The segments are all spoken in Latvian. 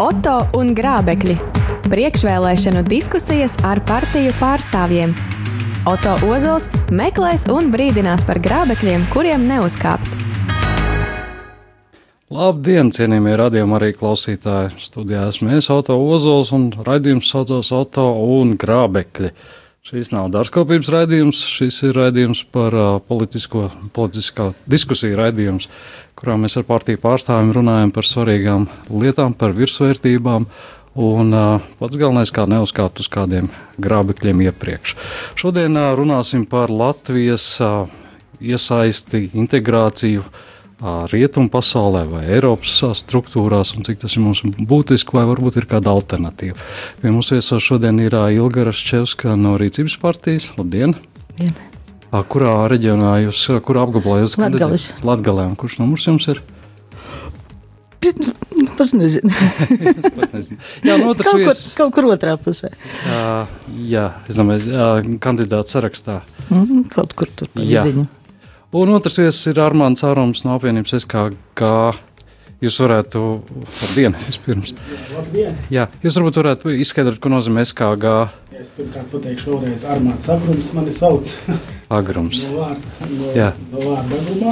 Oto un Grābekļi. Priekšvēlēšanu diskusijas ar partiju pārstāvjiem. Oto Ozols meklēs un brīdinās par grābekļiem, kuriem neuzkāpt. Labdien, cienījamie radījumi arī klausītāji. Studijā esmu es, Auto Ozols, un raidījums saucās Auto un Grābekļi. Šīs nav dārzkopības raidījums, šis ir raidījums par uh, politisko, politiskā diskusiju raidījums, kurā mēs ar partiju pārstāvjiem runājam par svarīgām lietām, par virsvērtībām. Un uh, pats galvenais, kā neuzkāpt uz kādiem grābekļiem iepriekš. Šodien uh, runāsim par Latvijas uh, iesaisti, integrāciju rietumu pasaulē vai Eiropas struktūrās, un cik tas ir mums būtiski, vai varbūt ir kāda alternatīva. Pie mums viesos šodien ir Ilga Raščevska no Rīcības partijas. Labdien! Dien. Kurā reģionā jūs, kurā apgabalā jūs Latgales. Latgalē, kurš numurs jums ir? Es nezinu. nezinu. Jā, no otras kaut, vies... kaut kur otrā pusē. Uh, jā, es domāju, uh, kandidāts sarakstā. Mm kaut kur tur. Vidiņu. Un otrs viesis ir Armāns Arums no apvienības SKG. Jūs varētu, labdien, vispirms. Labdien. Jā, jūs varbūt varētu izskaidrot, ko nozīmē SKG. Es pirmkārt pateikšu vēlreiz Armāns Agrums, mani sauc. Agrums. no vārda, no, Jā. no vārda Agrumā.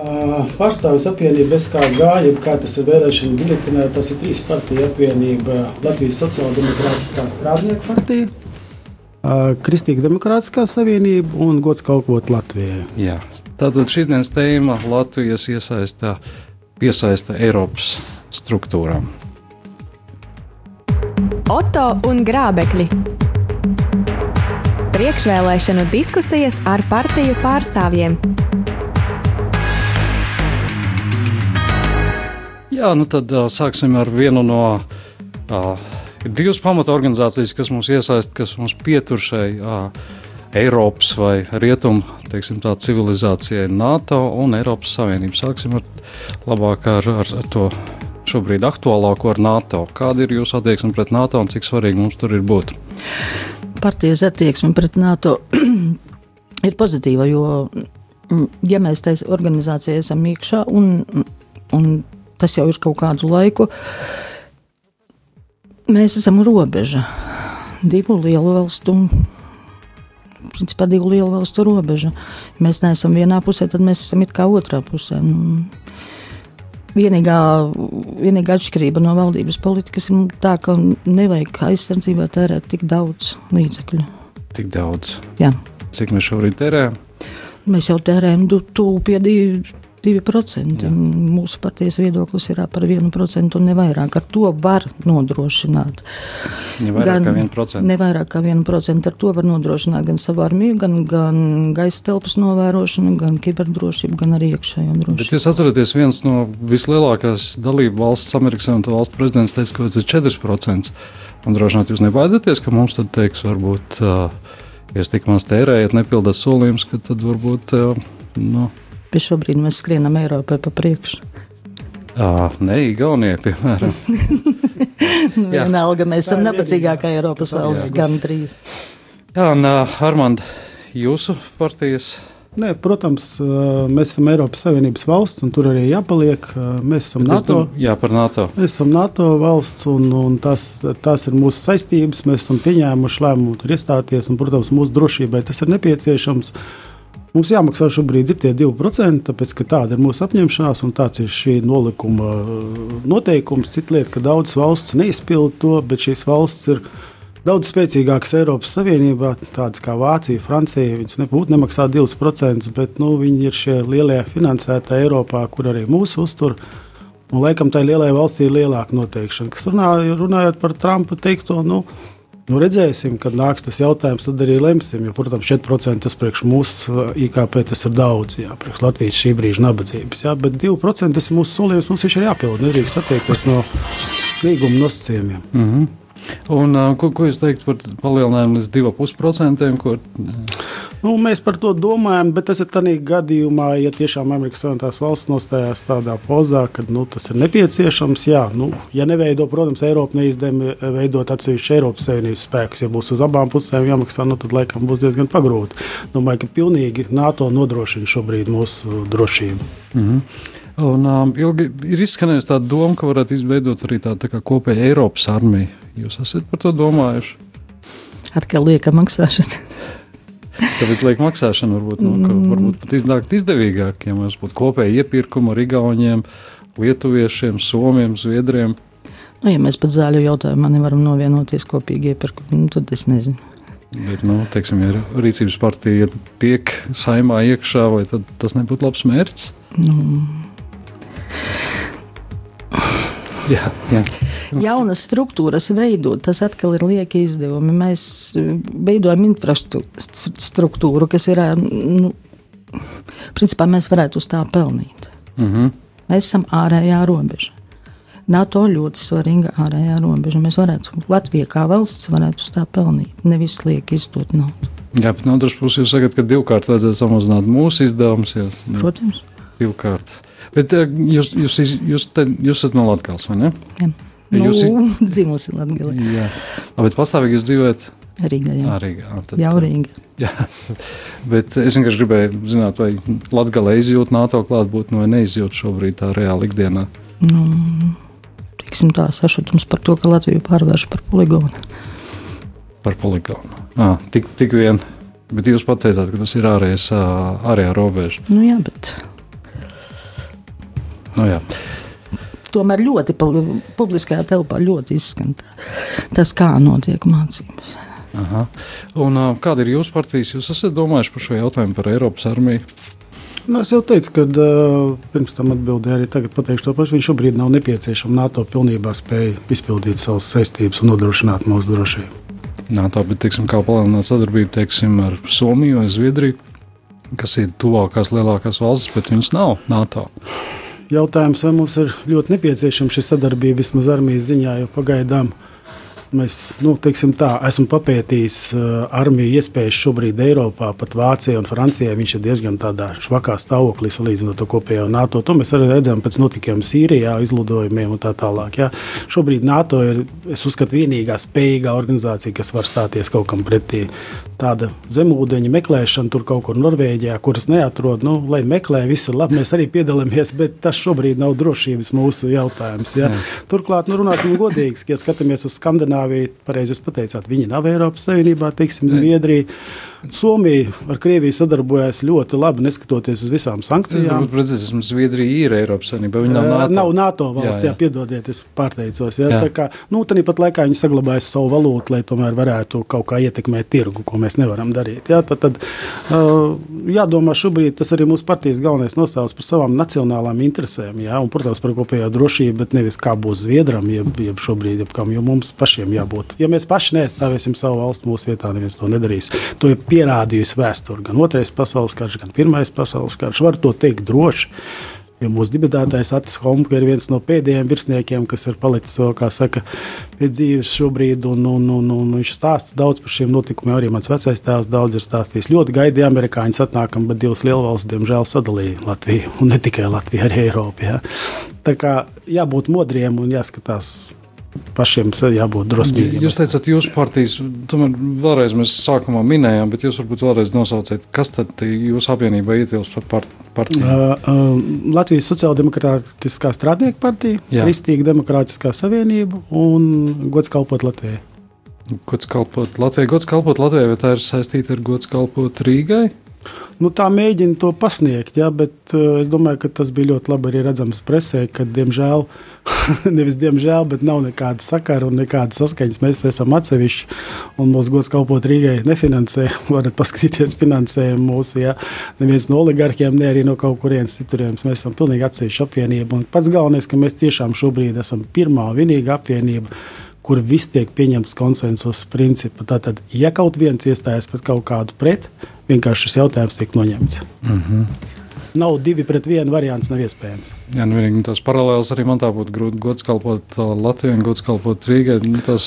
Uh, Pārstāvis apvienība SKG, jeb kā tas ir vēlēšana biļetenē, tas ir trīs partiju apvienība Latvijas Sociāldemokrātiskā strādnieku partija. Kristīga Demokrātiskā savienība un gods kalpot Latvijai. Jā. Tātad šīs dienas tēma Latvijas iesaistā, piesaista Eiropas struktūrām. Oto un Grābekļi. Priekšvēlēšanu diskusijas ar partiju pārstāvjiem. Jā, nu tad sāksim ar vienu no uh, Ir divas pamatorganizācijas, kas mums iesaista, kas mums pietur šai uh, Eiropas vai Rietumu tā, civilizācijai, NATO un Eiropas Savienību. Sāksim ar, labāk ar, ar, ar to šobrīd aktuālāko ar NATO. Kāda ir jūsu attieksme pret NATO un cik svarīgi mums tur ir būt? Partijas attieksme pret NATO ir pozitīva, jo, ja mēs tajā organizācijā esam iekšā un, un tas jau ir kaut kādu laiku, Mēs esam robeža, divu lielu valstu. Principā divu lielu valstu robeža. Mēs neesam vienā pusē, tad mēs esam it kā otrā pusē. Nu, vienīgā, vienīgā atšķirība no valdības politikas ir tā, ka nevajag aizsardzībā tērēt tik daudz līdzekļu. Tik daudz? Jā. Cik mēs šobrīd tērējam? Mēs jau tērējam tuvu pie 2%. Jā. Mūsu partijas viedoklis ir par 1% un ne vairāk. Ar to var nodrošināt. Ne vairāk gan, kā 1%. Ne vairāk kā 1%. Ar to var nodrošināt gan savu armiju, gan, gan gaisa telpas novērošanu, gan kiberdrošību, gan arī iekšējo drošību. Bet jūs atceraties, viens no vislielākās dalību valsts Amerikas Savienoto valstu prezidents teica, ka tas ir 4%. Un droši vien jūs nebaidāties, ka mums tad teiks, varbūt, uh, ja jūs tik maz tērējat, nepildat solījumus, ka tad varbūt. Uh, nu, Bet šobrīd mēs skrienam Eiropai pa priekšu. Uh, nē, Igaunijai, piemēram. nu, vienalga, mēs esam nabadzīgākā Eiropas valsts, gan trīs. Jā, un uh, Armand, jūsu partijas. Nē, protams, mēs esam Eiropas Savienības valsts, un tur arī jāpaliek. Mēs esam NATO. Tu, jā, par NATO. Mēs esam NATO valsts, un, un tās, tās ir mūsu saistības. Mēs esam pieņēmuši lēmumu tur iestāties, un, protams, mūsu drošībai tas ir nepieciešams. Uh, Mums jāmaksā šobrīd ir tie 2%, tāpēc ka tāda ir mūsu apņemšanās un tāds ir šī nolikuma uh, noteikums. Cita lieta, ka daudzas valsts neizpild to, bet šīs valsts ir daudz spēcīgākas Eiropas Savienībā, tādas kā Vācija, Francija. Viņas nebūtu nemaksā 2%, bet nu, viņi ir šie lielie finansētāji Eiropā, kur arī mūsu uztur. Un, laikam, tai lielai valstī ir lielāka noteikšana. Kas runā, runājot par Trumpa teikto, nu, Nu, redzēsim, kad nāks tas jautājums, tad arī lemsim. Jo, protams, 4% tas priekš mūsu uh, IKP tas ir daudz, jā, priekš Latvijas šī brīža nabadzības. Jā, bet 2% tas ir mūsu solījums, mums viņš ir jāpild. Nedrīkst atteikties no līguma nosacījumiem. Mm -hmm. Un, uh, ko, ko jūs teiktu par palielinājumu līdz 2,5%? Ko... Nu, mēs par to domājam, bet tas ir tādā gadījumā, ja tiešām Amerikas Savienotās valsts nostājās tādā pozā, ka nu, tas ir nepieciešams. Jā, nu, ja neveido, protams, Eiropa neizdevumi veidot atsevišķu Eiropas Savienības spēkus. Ja būs uz abām pusēm jāmaksā, nu, tad laikam būs diezgan pagrūti. Domāju, ka pilnīgi NATO nodrošina šobrīd mūsu drošību. Mm -hmm. Un, um, ilgi ir izskanējusi tā doma, ka varētu izveidot arī tādu tā kopēju Eiropas armiju. Jūs esat par to domājuši? Atkal lieka maksāšana. Tāpēc liek maksāšana varbūt, nu, ka, varbūt pat iznākt izdevīgāk, ja mums būtu kopēja iepirkuma ar Igauniem, Lietuviešiem, Somiem, Zviedriem. Nu, ja mēs pat zāļu jautājumā nevaram novienoties kopīgi iepirkt, nu, tad es nezinu. Bet, nu, teiksim, ja rīcības partija tiek saimā iekšā, vai tas nebūtu labs mērķis? Nu. Jā, jā. Jaunas struktūras veidot, tas atkal ir lieki izdevumi. Mēs veidojam infrastruktūru, kas ir, nu, principā mēs varētu uz tā pelnīt. Mm -hmm. Mēs esam ārējā robeža. NATO ļoti svarīga ārējā robeža. Mēs varētu, Latvija kā valsts, varētu uz tā pelnīt, nevis lieki izdot naudu. Jā, bet no otras puses jūs sakat, ka divkārt vajadzētu samazināt mūsu izdevumus. Nu, Protams. Divkārt. Bet eh, jūs, jūs, jūs, jūs, te, jūs esat no Latvijas, vai ne? Jā. Nu, jūs esat dzimusi Latvijā. Jā, bet pastāvīgi jūs dzīvojat Rīgā. Jā, Rīgā. Tad, jā Rīgā. Jā, bet es vienkārši gribēju zināt, vai Latvijā izjūt NATO klātbūtni vai neizjūt šobrīd tā reāli ikdienā. Nu, tiksim tā, sašutums par to, ka Latviju pārvērš par poligonu. Par poligonu. À, tik, tik vien. Bet jūs pateicāt, ka tas ir ārējais, ārējā robeža. Nu jā, bet. Nu jā tomēr ļoti publiskajā telpā ļoti izskan tas, kā notiek mācības. Aha. Un, kāda ir jūsu partijas? Jūs esat domājuši par šo jautājumu par Eiropas armiju? Nu, es jau teicu, ka uh, pirms tam atbildēju arī tagad pateikšu to pašu. Viņš šobrīd nav nepieciešams. NATO pilnībā spēja izpildīt savas saistības un nodrošināt mūsu drošību. NATO, bet teiksim, kā palielināt sadarbību teiksim, ar Somiju vai Zviedriju, kas ir tuvākās lielākās valstis, bet viņas nav NATO. Jautājums, vai mums ir ļoti nepieciešama šī sadarbība vismaz armijas ziņā, jo pagaidām uh, Mēs, nu, tā, esam papētījis uh, armiju iespējas šobrīd Eiropā, pat Vācijā un Francijā. Viņš ir diezgan tādā švakā stāvoklī salīdzinot to kopējo NATO. To mēs arī redzam pēc notikumiem Sīrijā, izlidojumiem un tā tālāk. Jā. Šobrīd NATO ir, es uzskatu, vienīgā spējīgā organizācija, kas var stāties kaut kam pretī. Tāda zemūdeņa meklēšana tur kaut kur Norvēģijā, kuras neatrod, nu, lai meklē, viss ir labi, mēs arī piedalāmies, bet tas šobrīd nav drošības mūsu jautājums. Jā. Jā. Turklāt, nu, runāsim godīgi, ja skatāmies uz Skandināviju. Skandināvija, pareizi jūs pateicāt, viņi nav Eiropas Savienībā, teiksim, Zviedrija. Somija ar Krieviju sadarbojas ļoti labi, neskatoties uz visām sankcijām. Precīzi, Zviedrija ir Eiropas Savienība, viņa nav NATO. Nav NATO valsts, jā, jā. jā piedodiet, es pārteicos. Jā, jā. Tā kā, nu, tāpat laikā viņi saglabājas savu valūtu, lai tomēr varētu kaut kā ietekmēt tirgu, ko mēs nevaram darīt. Jā, tad, tad uh, jādomā šobrīd, tas arī mūsu partijas galvenais nostāvs par savām nacionālām interesēm, jā, un, protams, par kopējo drošību, bet nevis kā būs Zviedram, jeb, jeb šobrīd, jeb kam, jo mums pašiem jābūt. Ja mēs paši neaizstāvēsim savu valstu mūsu vietā, neviens to nedarīs. To ir pierādījusi vēsture. Gan otrais pasaules karš, gan pirmais pasaules karš. Var to teikt droši. Jo mūsu dibinātājs Atis Homke ir viens no pēdējiem virsniekiem, kas ir palicis vēl, kā saka, pie dzīves šobrīd. Un, un, un, un viņš stāsta daudz par šiem notikumiem. Arī mans vecais tēvs daudz ir stāstījis. Ļoti gaidīja amerikāņu atnākam, bet divas lielvalstis, diemžēl, sadalīja Latviju. Un ne tikai Latviju, arī Eiropu. Ja. Tā kā jābūt modriem un jāskatās pašiem jābūt drosmīgiem. Jūs teicāt, jūsu partijas, tomēr vēlreiz mēs sākumā minējām, bet jūs varbūt vēlreiz nosauciet, kas tad jūsu apvienībā ietilpst par part, partiju? Uh, uh, Latvijas Sociāldemokrātiskā strādnieku partija. Kristīga demokrātiskā savienība un gods kalpot Latvijai. Gods kalpot Latvijai, gods kalpot Latvijai, vai tā ir saistīta ar gods kalpot Rīgai? Nu, tā mēģina to pasniegt, ja, bet uh, es domāju, ka tas bija ļoti labi arī redzams presē, ka, diemžēl, nevis diemžēl, bet nav nekāda sakara un nekāda saskaņas. Mēs esam atsevišķi, un mūsu gods kalpot Rīgai nefinansē. Varat paskatīties finansējumu mūsu, ja neviens no oligarkiem, ne arī no kaut kurienes citurienes. Mēs esam pilnīgi atsevišķi apvienība. Un pats galvenais, ka mēs tiešām šobrīd esam pirmā un vienīgā apvienība kur viss tiek pieņemts konsensus principu. Tātad, ja kaut viens iestājas pret kaut kādu pret, vienkārši šis jautājums tiek noņemts. Mm -hmm. Nav divi pret vienu variants, nav iespējams. Jā, nu vienīgi tās paralēlas arī man tā būtu grūti gods kalpot Latvijai un gods kalpot Rīgai. Nu, tas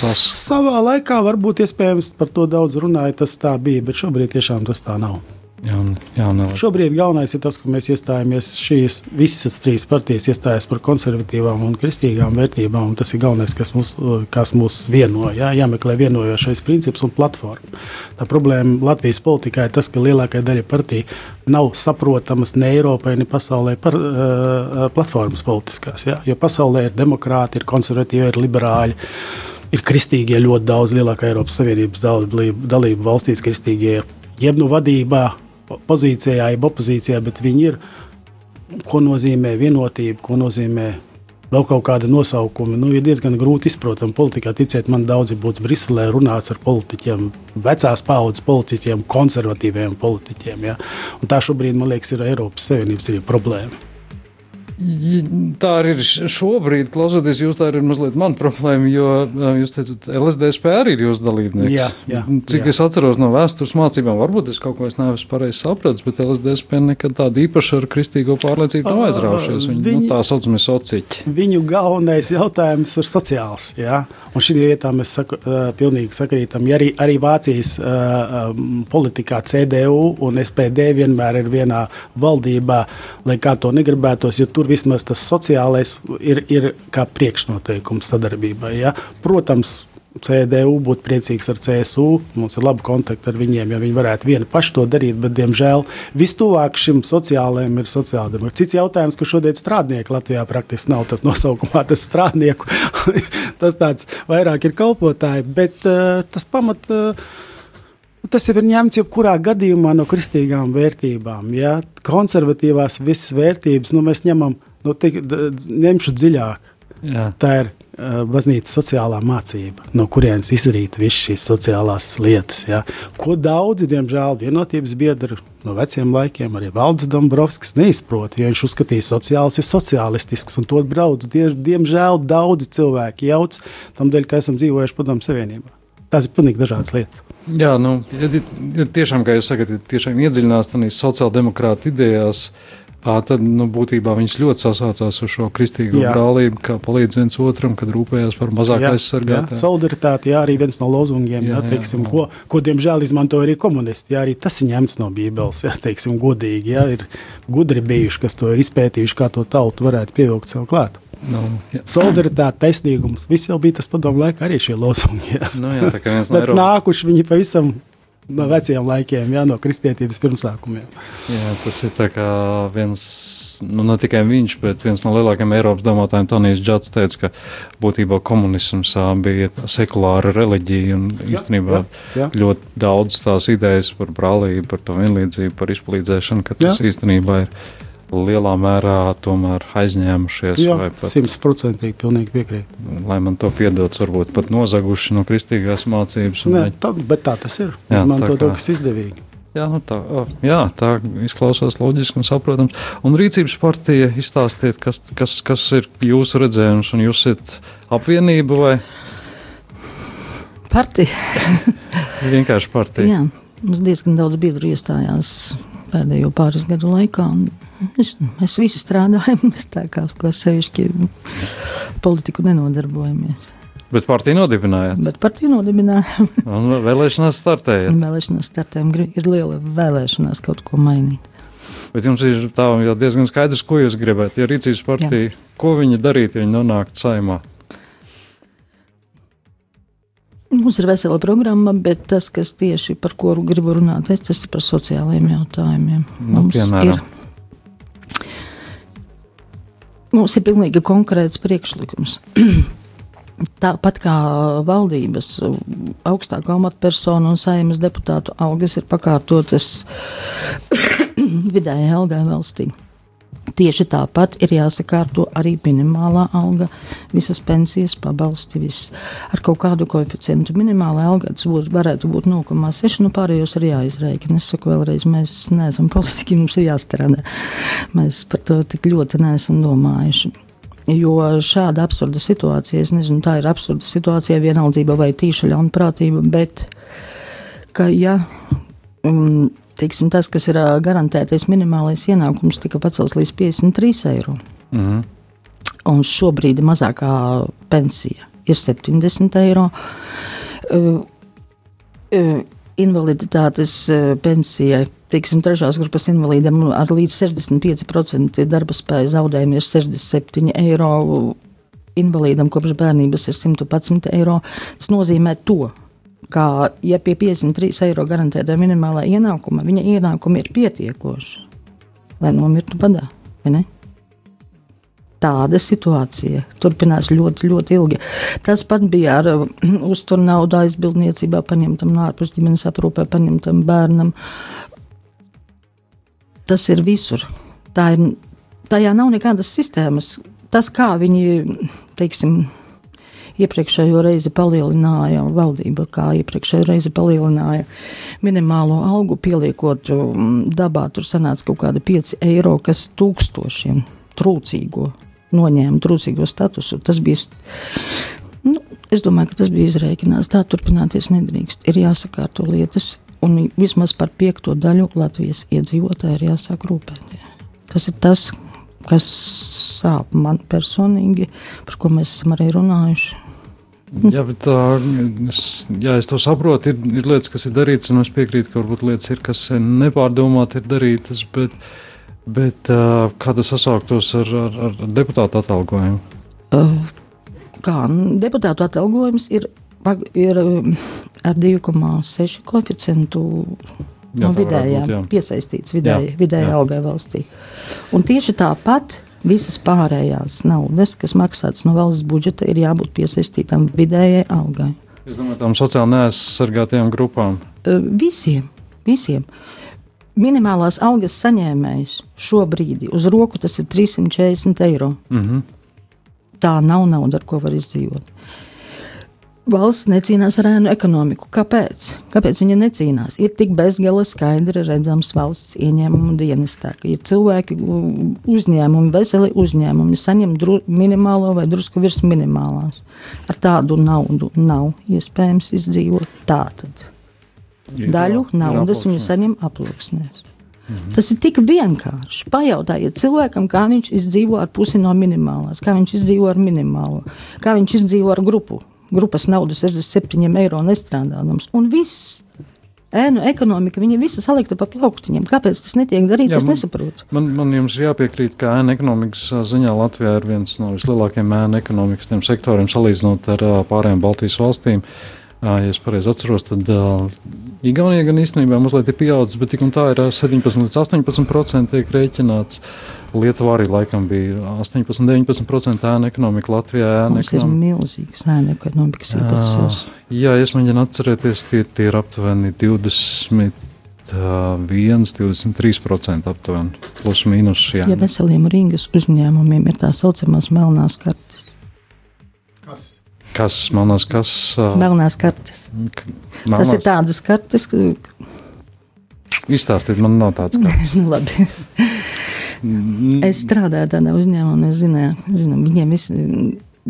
sas... Savā laikā varbūt iespējams par to daudz runāja, tas tā bija, bet šobrīd tiešām tas tā nav. Jaun, jaun Šobrīd galvenais ir tas, ka mēs iestājāmies šīs visas trīs partijas iestājas par konservatīvām un kristīgām vērtībām. Tas ir galvenais, kas mūs, kas mūs vieno. Jā, jāmeklē vienojošais princips un platforma. Tā problēma Latvijas politikā ir tas, ka lielākā daļa partiju nav saprotamas ne Eiropai, ne pasaulē par uh, platformas politiskās. Jā? Jo pasaulē ir demokrāti, ir konservatīvi, ir liberāļi. Ir kristīgie ļoti daudz, lielākā Eiropas Savienības dalību valstīs kristīgie ir jeb nu vadībā, pozīcijā, jeb opozīcijā, bet viņi ir. Ko nozīmē vienotība, ko nozīmē vēl kaut kāda nosaukuma. Nu, ir diezgan grūti izprotam. Politikā, ticiet man, daudzi būtu Briselē runāts ar politiķiem, vecās paudzes politiķiem, konservatīviem politiķiem. Ja? Un tā šobrīd, man liekas, ir Eiropas Savienības problēma. Tā arī ir šobrīd, klausoties, jūs tā ir mazliet mana problēma, jo jūs teicat, LSDSP arī ir jūsu dalībnieks. Jā, jā, Cik jā. es atceros no vēstures mācībām, varbūt es kaut ko neesmu pareizi sapratis, bet LSDSP nekad tāda īpaša ar kristīgo pārliecību nav aizraušies. Viņi, viņi, nu, tā saucamie sociķi. Viņu galvenais jautājums ir sociāls. Jā? Un šī vietā mēs saku, uh, pilnīgi sakrītam. Ja arī, arī Vācijas uh, um, politikā CDU un SPD vienmēr ir vienā valdībā, lai kā to negribētos, jo tur vismaz tas sociālais ir, ir kā priekšnoteikums sadarbībai. Ja? Protams, CDU būtu priecīgs ar CSU. Mums ir labi kontakti ar viņiem, ja viņi varētu vieni paši to darīt, bet, diemžēl, vistuvāk šim sociālajam ir sociāldemokrāts. Cits jautājums, ka šodien strādnieki Latvijā praktiski nav tas nosaukumā, tas strādnieku. tas tāds vairāk ir kalpotāji, bet uh, tas pamat. Uh, Tas jau ir ņemts jebkurā gadījumā no kristīgām vērtībām. Ja? Konservatīvās visas vērtības nu, mēs ņemam, nu, tik, ņemšu dziļāk. Jā. Tā ir uh, baznīcas sociālā mācība, no kurienes izrīt visas šīs sociālās lietas. Ja? Ko daudzi, diemžēl, vienotības biedri no veciem laikiem, arī Valdis Dombrovskis neizprot, viņš uzskatīja, ka sociāls ir sociālistisks, un to brauc, die, diemžēl, daudzi cilvēki jauc tam dēļ, ka esam dzīvojuši padomu savienībā. Tas ir pilnīgi dažādas lietas. Jā, nu, ja, ja tiešām, kā jūs sakat, ja tiešām iedziļinās tajās sociāldemokrāta idejās, tad nu, būtībā viņš ļoti sasaucās uz šo kristīgo jā. brālību, kā palīdz viens otram, kad rūpējas par mazāk aizsargātājiem. Solidaritāte, jā, arī viens no lozungiem, jā, jā, teiksim, jā. Ko, ko diemžēl izmanto arī komunisti. Jā, arī tas ir ņemts no Bībeles, jā, teiksim, godīgi. Jā, ir gudri bijuši, kas to ir izpētījuši, kā to tautu varētu pievilkt sev klāt. Nu, jā. Solidaritāte, taisnīgums. Viss jau bija tas padomu laikā, arī šie lozungi. Jā. Nu, jā, tā kā viens no Eiropas... nākuši viņi pavisam no veciem laikiem, jā, no kristietības pirmsākumiem. Jā, tas ir viens, nu, ne tikai viņš, bet viens no lielākajiem Eiropas domātājiem, Tonijs Džats, teica, ka būtībā komunisms bija sekulāra reliģija un jā, īstenībā jā, jā. ļoti daudz tās idejas par brālību, par to vienlīdzību, par izpalīdzēšanu, ka tas jā. īstenībā ir lielā mērā tomēr aizņēmušies. Jā, simtprocentīgi pilnīgi piekrīt. Lai man to piedots, varbūt pat nozaguši no kristīgās mācības. Nē, tā, bet tā tas ir. Izmanto to, kas izdevīgi. Jā, nu tā, jā, tā izklausās loģiski un saprotams. Un rīcības partija izstāstiet, kas, kas, kas ir jūsu redzējums, un jūs esat apvienība vai? Partija. Vienkārši partija. Jā, mums diezgan daudz biedru iestājās pēdējo pāris gadu laikā. Mēs, mēs visi strādājam, mēs tā kā, kā sevišķi politiku nenodarbojamies. Bet partiju nodibinājāt? Bet partiju nodibinājām. Un vēlēšanās startējāt? Vēlēšanās startējām, ir liela vēlēšanās kaut ko mainīt. Bet jums ir tā jau diezgan skaidrs, ko jūs gribat. Ja rīcības partija, Jā. ko viņi darītu, ja viņi nonāktu saimā? Mums ir vesela programma, bet tas, kas tieši par ko gribu runāt, es, tas ir par sociālajiem jautājumiem. Nu, Mums piemēram. ir Mums ir pilnīgi konkrēts priekšlikums. Tāpat kā valdības augstākā amatpersonu un saimnes deputātu algas ir pakārtotas vidējai algai valstī. Tieši tāpat ir jāsakārto arī minimālā alga, visas pensijas, pabalsti, viss ar kaut kādu koeficientu. Minimālā alga būs, varētu būt 0,6, nu pārējos ir jāizreikina. Es saku vēlreiz, mēs neesam politiski, mums ir jāstrādā. Mēs par to tik ļoti neesam domājuši. Jo šāda absurda situācija, es nezinu, tā ir absurda situācija, vienaldzība vai tīša ļaunprātība, bet ka ja. Um, teiksim, tas, kas ir garantētais minimālais ienākums, tika pacelts līdz 53 eiro. -hmm. Un šobrīd mazākā pensija ir 70 eiro. Uh, uh, invaliditātes pensijai teiksim, trešās grupas invalīdiem ar līdz 65% darba spēja zaudējumi ir 67 eiro. Invalīdam kopš bērnības ir 111 eiro. Tas nozīmē to, ka, ja pie 53 eiro garantētā minimālā ienākuma, viņa ienākumi ir pietiekoši, lai nomirtu badā. Tāda situācija turpinās ļoti, ļoti ilgi. Tas pat bija ar uzturu naudu aizbildniecībā, paņemtam no ārpus ģimenes aprūpē, paņemtam bērnam. Tas ir visur. Tā ir, tajā nav nekādas sistēmas. Tas, kā viņi, teiksim, iepriekšējo reizi palielināja valdība, kā iepriekšējo reizi palielināja minimālo algu, pieliekot um, dabā, tur sanāca kaut kāda 5 eiro, kas tūkstošiem trūcīgo noņēma trūcīgo statusu. Tas bija, nu, es domāju, ka tas bija izreikināts. Tā turpināties nedrīkst. Ir jāsakārto lietas, un vismaz par piekto daļu Latvijas iedzīvotāju ir jāsāk rūpēties. Tas ir tas, kas sāp man personīgi, par ko mēs esam arī runājuši. Jā, bet tā, es, jā, es to saprotu. Ir, ir lietas, kas ir darītas, un es piekrītu, ka varbūt lietas ir, kas nepārdomāti ir darītas. Bet, bet kā tas sasauktos ar, ar, ar deputātu atalgojumu? Kā deputātu atalgojums ir, ir ar 2,6 koeficientu no vidējā, būt, jā. piesaistīts vidēji, jā, vidēji jā. algai valstī. Un tieši tāpat visas pārējās naudas, kas maksātas no valsts budžeta, ir jābūt piesaistītām vidējai algai. Es domāju, tām sociāli neaizsargātajām grupām. Visiem, visiem. Minimālās algas saņēmējs šobrīd uz roku tas ir 340 eiro. Mm -hmm. Tā nav nauda, ar ko var izdzīvot valsts necīnās ar ēnu ekonomiku. Kāpēc? Kāpēc viņa necīnās? Ir tik bezgala skaidri redzams valsts ieņēmumu dienestā, ka ir cilvēki, uzņēmumi, veseli uzņēmumi saņem dru, minimālo vai drusku virs minimālās. Ar tādu naudu nav iespējams izdzīvot. Tātad daļu naudas viņi saņem aploksnēs. Mhm. Tas ir tik vienkārši. Pajautājiet cilvēkam, kā viņš izdzīvo ar pusi no minimālās, kā viņš izdzīvo ar minimālo, kā viņš izdzīvo ar grupu grupas naudu 67 eiro nestrādājams. Un viss. Ēnu ekonomika, viņa visa salikta pa plauktiņiem. Kāpēc tas netiek darīts? Jā, es man, nesaprotu. Man, man jums jāpiekrīt, ka ēnu ekonomikas ziņā Latvijā ir viens no vislielākajiem ēnu ekonomikas sektoriem salīdzinot ar pārējām Baltijas valstīm. Ja es pareizi atceros, tad Igaunija gan īstenībā mazliet ir pieaudzis, bet tik un tā ir 17 līdz 18% tiek rēķināts. Lietuvā arī laikam bija 18, 19% ēna ekonomika. Latvijā ēna ekonomika. Tas ir milzīgs ēna ekonomikas īpatsvars. Jā, es mēģinu atcerēties, tie, tie ir aptuveni 20. 1, 23% aptuveni, plus mīnus šie. Ja veseliem Rīgas uzņēmumiem ir tā saucamās melnās kartes. Kas? Melnās, kas? Uh, melnās kartes. Melnās. Tas ir tādas kartes. Izstāstiet, man nav tāds kartes. Labi. Mm. Es strādāju tādā uzņēmumā, es zināju, zinu, viņiem vis,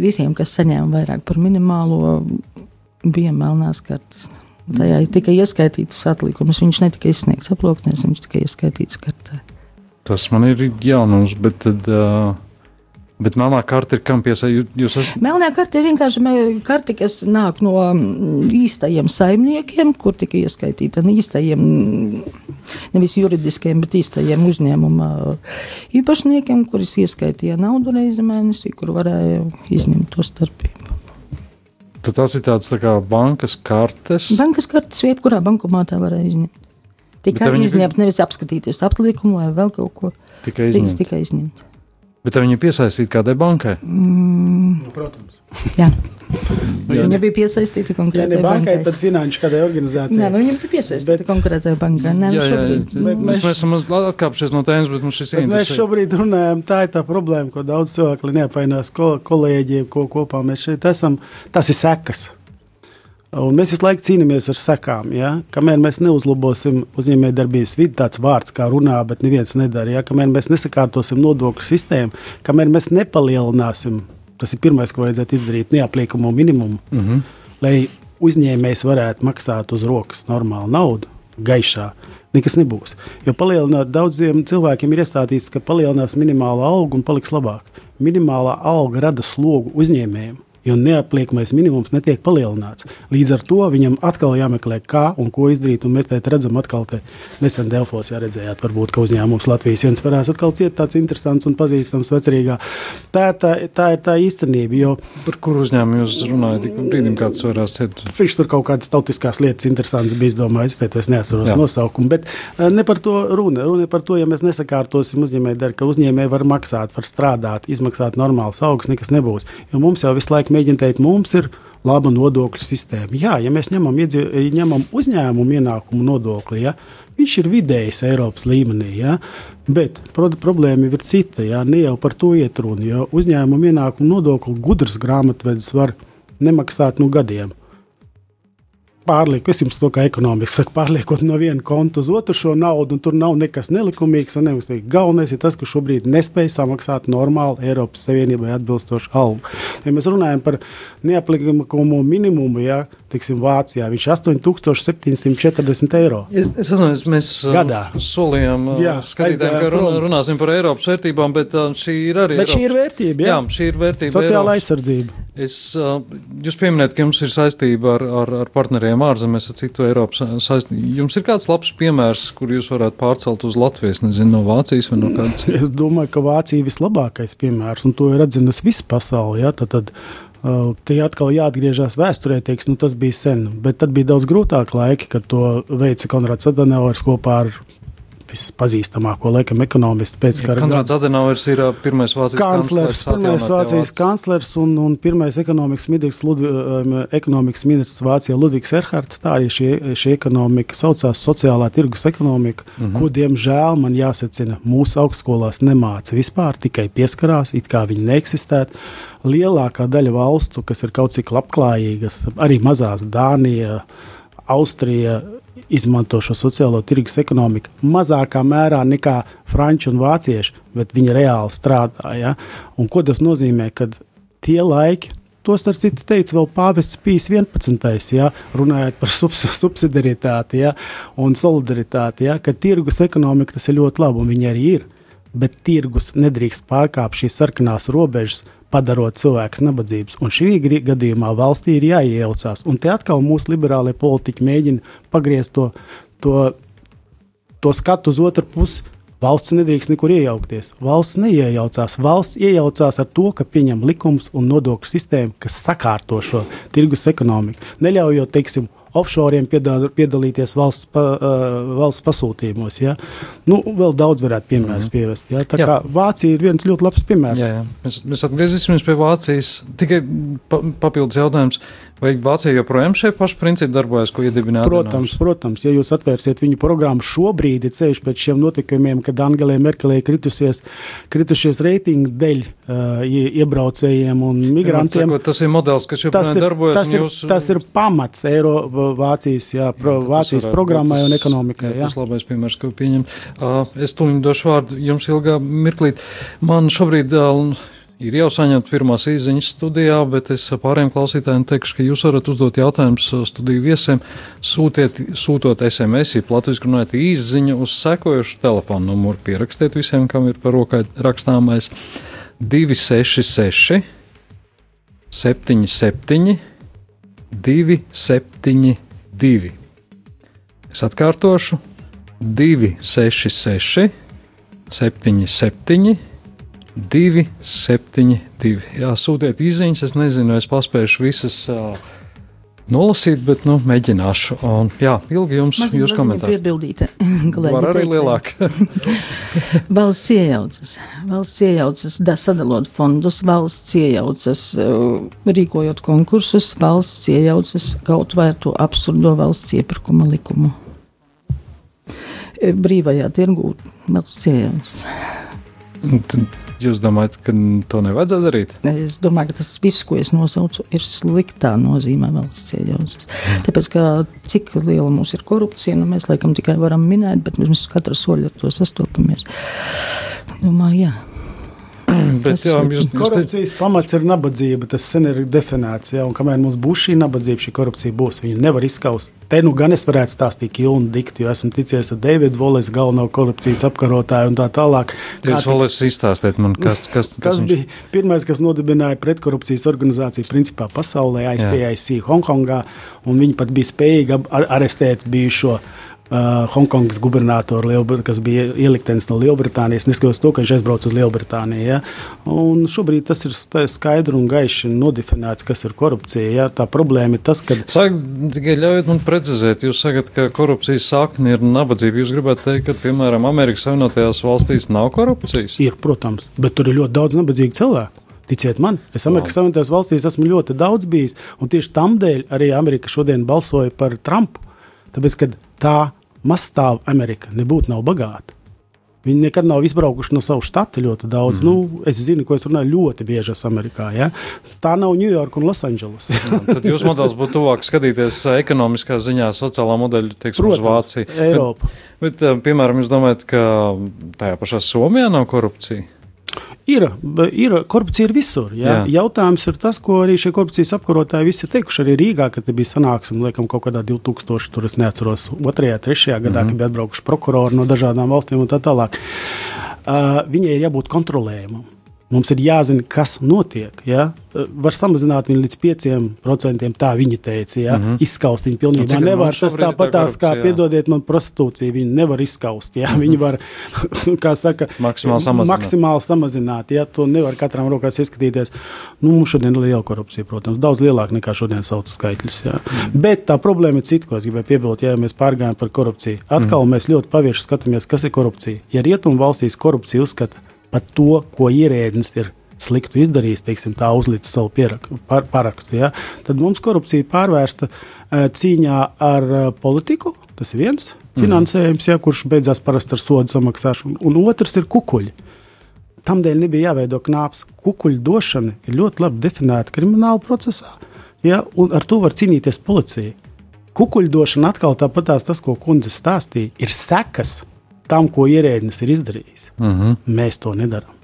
visiem, kas saņēma vairāk par minimālo, bija melnās kartes. Tajā tika ieskaitīts atlikumus. Viņš netika izsniegts aploknēs, viņš tika ieskaitīts kartē. Tas man ir jaunums, bet tad. Uh Bet melnā karte ir kam piesaistīta? Melnā karte ir vienkārši karte, kas nāk no mm, īstajiem saimniekiem, kur tika ieskaitīta īstajiem, nevis juridiskiem, bet īstajiem uzņēmuma īpašniekiem, kurus ieskaitīja naudu reizi mēnesī, kur varēja izņemt to starpību. Tad tas ir tāds tā kā bankas kartes. Bankas kartes, jebkurā bankomātā varēja izņemt. Tikai izņemt, nevis apskatīties aplikumu vai vēl kaut ko. Tikai izņemt. Tikai izņemt. Bet viņi ir piesaistīti kādai bankai? Mm. Nu, protams. Jā. Jā, viņa bija piesaistīta konkrētai ja bankai, bankai. Tad finanšu kādai organizācijai. Nē, nu viņa bija piesaistīta bet... konkrētai bankai. Nē, nu jā, jā, jā. Bet mēs, mēs esam atkāpšies no tēmas, bet mums šis ir. Mēs šobrīd runājam, tā ir tā problēma, ko daudz cilvēku neapvainās kolēģiem, ko kopā mēs šeit esam. Tas ir sekas. Un mēs visu laiku cīnāmies ar sekām. Ja? Kamēr mēs neuzlabosim uzņēmējdarbības vidi, tāds vārds kā runā, bet neviens nedara. Ja? Kamēr mēs nesakārtosim nodokļu sistēmu, kamēr mēs nepalielināsim, tas ir pirmais, ko vajadzētu izdarīt, neapliekamo minimumu, mm -hmm. lai uzņēmējs varētu maksāt uz rokas normālu naudu, gaišā. Nekas nebūs. Jo palielināt daudziem cilvēkiem ir iestādīts, ka palielinās minimālo algu un paliks labāk. Minimālā alga rada slogu uzņēmējiem jo neapliekamais minimums netiek palielināts. Līdz ar to viņam atkal jāmeklē, kā un ko izdarīt. Un mēs te redzam, atkal te nesen Delfos redzējāt, varbūt, ka uzņēmums Latvijas viens varēs atkal ciet tāds interesants un pazīstams vecrīgā. Tā, tā, tā ir tā īstenība. Jo, Par kuru uzņēmumu jūs runājat? Brīdim kāds varēs ciet. Viņš tur kaut kādas tautiskās lietas interesantas bija izdomājis, es, es neatceros Jā. nosaukumu. Bet uh, ne par to runa. Runa par to, ja mēs nesakārtosim uzņēmēju darbu, ka uzņēmēji var maksāt, var strādāt, izmaksāt normāls augsts, nekas nebūs. Jo mums jau visu laiku mēģina teikt, mums ir laba nodokļu sistēma. Jā, ja mēs ņemam, iedzi, ņemam uzņēmumu ienākumu nodokli, ja, viņš ir vidējs Eiropas līmenī. Ja, bet pro, problēma ir cita. Ja, ne jau par to iet runa. Ja uzņēmumu ienākumu nodokli gudrs grāmatvedis var nemaksāt no gadiem pārlieku, es jums to kā ekonomiski saku, pārliekot no viena konta uz otru šo naudu, un tur nav nekas nelikumīgs un neuzstīgs. Galvenais ir tas, ka šobrīd nespēj samaksāt normālu Eiropas Savienībai atbilstošu algu. Ja mēs runājam par neaplikumu minimumu, ja, teiksim, Vācijā viņš ir 8740 eiro. Es, es atceros, mēs Gadā. solījām jā, skatītājiem, ka run, runāsim par Eiropas vērtībām, bet šī ir arī. Bet Eiropas. šī ir vērtība, jā. jā šī ir vērtība. Sociāla Eiropas. aizsardzība. Es, jūs pieminējat, ka jums ir saistība ar, ar, ar partneriem ārzemēs, ar citu Eiropas saistību. Jums ir kāds labs piemērs, kur jūs varētu pārcelt uz Latvijas, nezinu, no Vācijas vai no kādas citas? Es domāju, ka Vācija ir vislabākais piemērs, un to ir atzinusi visa pasaule. Ja? Tad, tad, Uh, tie atkal jāatgriežas vēsturē, teiks, nu, tas bija sen. Bet tad bija daudz grūtāk laiki, kad to veica Konrads Adenauers kopā ar vispazīstamāko laikam ekonomistu pēckara. Konrads Adenauers ir pirmais Vācijas kanclers, pirmais Vācijas kanclers un, un pirmais ekonomikas ministrs, Ludvi, ekonomikas ministrs Vācijā Ludvigs Erhards. Tā arī šī, šī ekonomika saucās sociālā tirgus ekonomika, mm -hmm. ko, diemžēl, man jāsacina, mūsu augstskolās nemāca vispār, tikai pieskarās, it kā viņi neeksistētu. Lielākā daļa valstu, kas ir kaut cik labklājīgas, arī mazās Dānija, Austrija, izmanto šo sociālo tirgus ekonomiku mazākā mērā nekā franči un vācieši, bet viņi reāli strādā. Ja? Un ko tas nozīmē? Kad tie laiki, to starp citu teica vēl Pāvests Pīs 11. Ja, runājot par subs subsidiaritāti ja, un solidaritāti, ja, ka tirgus ekonomika tas ir ļoti labi un viņi arī ir. Bet tirgus nedrīkst pārkāpt šīs sarkanās robežas, padarot cilvēkus nabadzības. Un šī gadījumā valstī ir jāiejaucās. Un te atkal mūsu liberālie politiķi mēģina pagriezt to, to, to skatu uz otru pusi. Valsts nedrīkst nekur iejaukties. Valsts neiejaucās. Valsts iejaucās ar to, ka pieņem likumus un nodokļu sistēmu, kas sakārto šo tirgus ekonomiku. Neļaujot, teiksim, offshore piedal, piedalīties valsts, pa, uh, valsts pasūtījumos. Ja? Nu, vēl daudz varētu piemērus mm -hmm. pievest. Ja? Tā jā. kā Vācija ir viens ļoti labs piemērs. Jā, jā. Mēs, mēs atgriezīsimies pie Vācijas. Tikai pa, papildus jautājums. Vai Vācija joprojām šie paši principi darbojas, ko iedibināja? Protams, protams, ja jūs atvērsiet viņu programmu šobrīd, ceļš pēc šiem notikumiem, kad Angelē Merkelē kritusies, kritušies reitingi dēļ uh, iebraucējiem un migrantiem. Sakot, tas ir modelis, kas joprojām tas ir, darbojas. Tas ir, jūs... tas ir pamats Eiro Vācijas, jā, pro, jā, Vācijas programmai un ekonomikai. Jā, jā. Tas labais piemērs, ko pieņem. Uh, es tuliņ došu vārdu jums ilgā mirklīt. Man šobrīd. Uh, ir jau saņemta pirmās īsiņas studijā, bet es pārējiem klausītājiem teikšu, ka jūs varat uzdot jautājumus studiju viesiem, sūtiet, sūtot SMS, ja latviešu runājat īsiņu uz sekojošu telefonu numuru. Pierakstiet visiem, kam ir par rokai rakstāmais 266 77 272. Es atkārtošu 266 77 272. Jā, sūtiet izziņas, es nezinu, es paspēšu visas. Uh, Nolasīt, bet nu, mēģināšu. Un, jā, ilgi jums ir jūsu komentāri. Piebildīt, Var arī lielāk. valsts iejaucas, valsts iejaucas, da, sadalot fondus, valsts iejaucas, rīkojot konkursus, valsts iejaucas kaut vai ar to absurdo valsts iepirkuma likumu. Brīvajā tirgū valsts iejaucas. Jūs domājat, ka to nevajadzētu darīt? Es domāju, ka tas viss, ko es nosaucu, ir sliktā nozīmē valsts iejaucas. Mm. Tāpēc, ka cik liela mums ir korupcija, nu, mēs laikam tikai varam minēt, bet mēs katra soļa ar to sastopamies. Domāju, jā. Bet, jā, jūs, jūs te... Korupcijas pamats ir nabadzība. Tas sen ir definēts. Un kamēr mums būs šī nabadzība, šī korupcija būs. Viņu nevar izskaust. Te nu gan es varētu stāstīt Kilnu diktu, jo esmu ticies ar Davidu Volesu, galveno korupcijas apkarotāju un tā tālāk. Jūs Volesu izstāstiet man, kas, kas, kas, kas bija pirmais, kas nodibināja pretkorupcijas organizāciju principā pasaulē, ICIC Hongkongā, un viņi pat bija spējīgi arestēt bijušo Hongkongas gubernatoru, kas bija ieliktenis no Lielbritānijas, neskatoties to, ka viņš aizbrauca uz Lielbritāniju. Ja? Un šobrīd tas ir skaidri un gaiši nodefinēts, kas ir korupcija. Ja? Tā problēma ir tas, ka. Sāk, tikai ļaujiet man precizēt, jūs sakat, ka korupcijas sakne ir nabadzība. Jūs gribētu teikt, ka, piemēram, Amerikas Savienotajās valstīs nav korupcijas? Ir, protams, bet tur ir ļoti daudz nabadzīgu cilvēku. Ticiet man, es Amerikas Savienotajās valstīs esmu ļoti daudz bijis, un tieši tam dēļ arī Amerika šodien balsoja par Trumpu. Tāpēc, ka tā mazstāva Amerika nebūtu nav bagāta. Viņi nekad nav izbraukuši no savas štata ļoti daudz. Mm. Nu, es zinu, ko es runāju ļoti bieži Amerikā. Ja? Tā nav Ņujorka un Losandželos. tad jūsu modelis būtu tuvāk skatīties ekonomiskā ziņā, sociālā modeļa, teiksim, Protams, uz Vāciju. Eiropa. Bet, bet, piemēram, jūs domājat, ka tajā pašā Somijā nav korupcija? Ir, ir korupcija ir visur. Jā. Jā. Jautājums ir tas, ko arī šie korupcijas apkarotāji visi ir teikuši. Arī Rīgā, kad bija sanāksme, laikam, kaut kādā 2000, tur es neatceros, 2. un 3. gadā, mm -hmm. kad bija atbraukuši prokurori no dažādām valstīm un tā tālāk. Uh, viņai ir jābūt kontrolējumam. Mums ir jāzina, kas notiek. Ja? Var samazināt viņu līdz 5%. Tā viņi teica, ja? mm -hmm. izskaust viņu pilnībā. Nu, nevar tas tāpat tā kā, piedodiet man, prostitūcija. Viņi nevar izskaust. Ja? Viņi var, kā saka, maksimāli samazināt. Maksimāli samazināt ja? To nevar katram rokās ieskatīties. Nu, mums šodien ir liela korupcija, protams, daudz lielāka nekā šodien sauc skaitļus. Ja? Mm -hmm. Bet tā problēma ir cita, ko es gribēju piebilst, ja mēs pārgājām par korupciju. Atkal mm -hmm. mēs ļoti pavieši skatāmies, kas ir korupcija. Ja rietumu valstīs korupcija uzskata par to, ko ierēdnis ir sliktu izdarījis, teiksim, tā uzlicis savu par, parakstu, ja, tad mums korupcija pārvērsta uh, cīņā ar uh, politiku. Tas ir viens mm. finansējums, ja, kurš beidzās parasti ar sodu samaksāšanu, un otrs ir kukuļi. Tamdēļ nebija jāveido knāps. Kukuļu došana ir ļoti labi definēta krimināla procesā, ja, un ar to var cīnīties policija. Kukuļu došana atkal tāpat tas, ko kundze stāstīja, ir sekas tam, ko ierēdnis ir izdarījis. Uh mhm. -huh. Mēs to nedarām.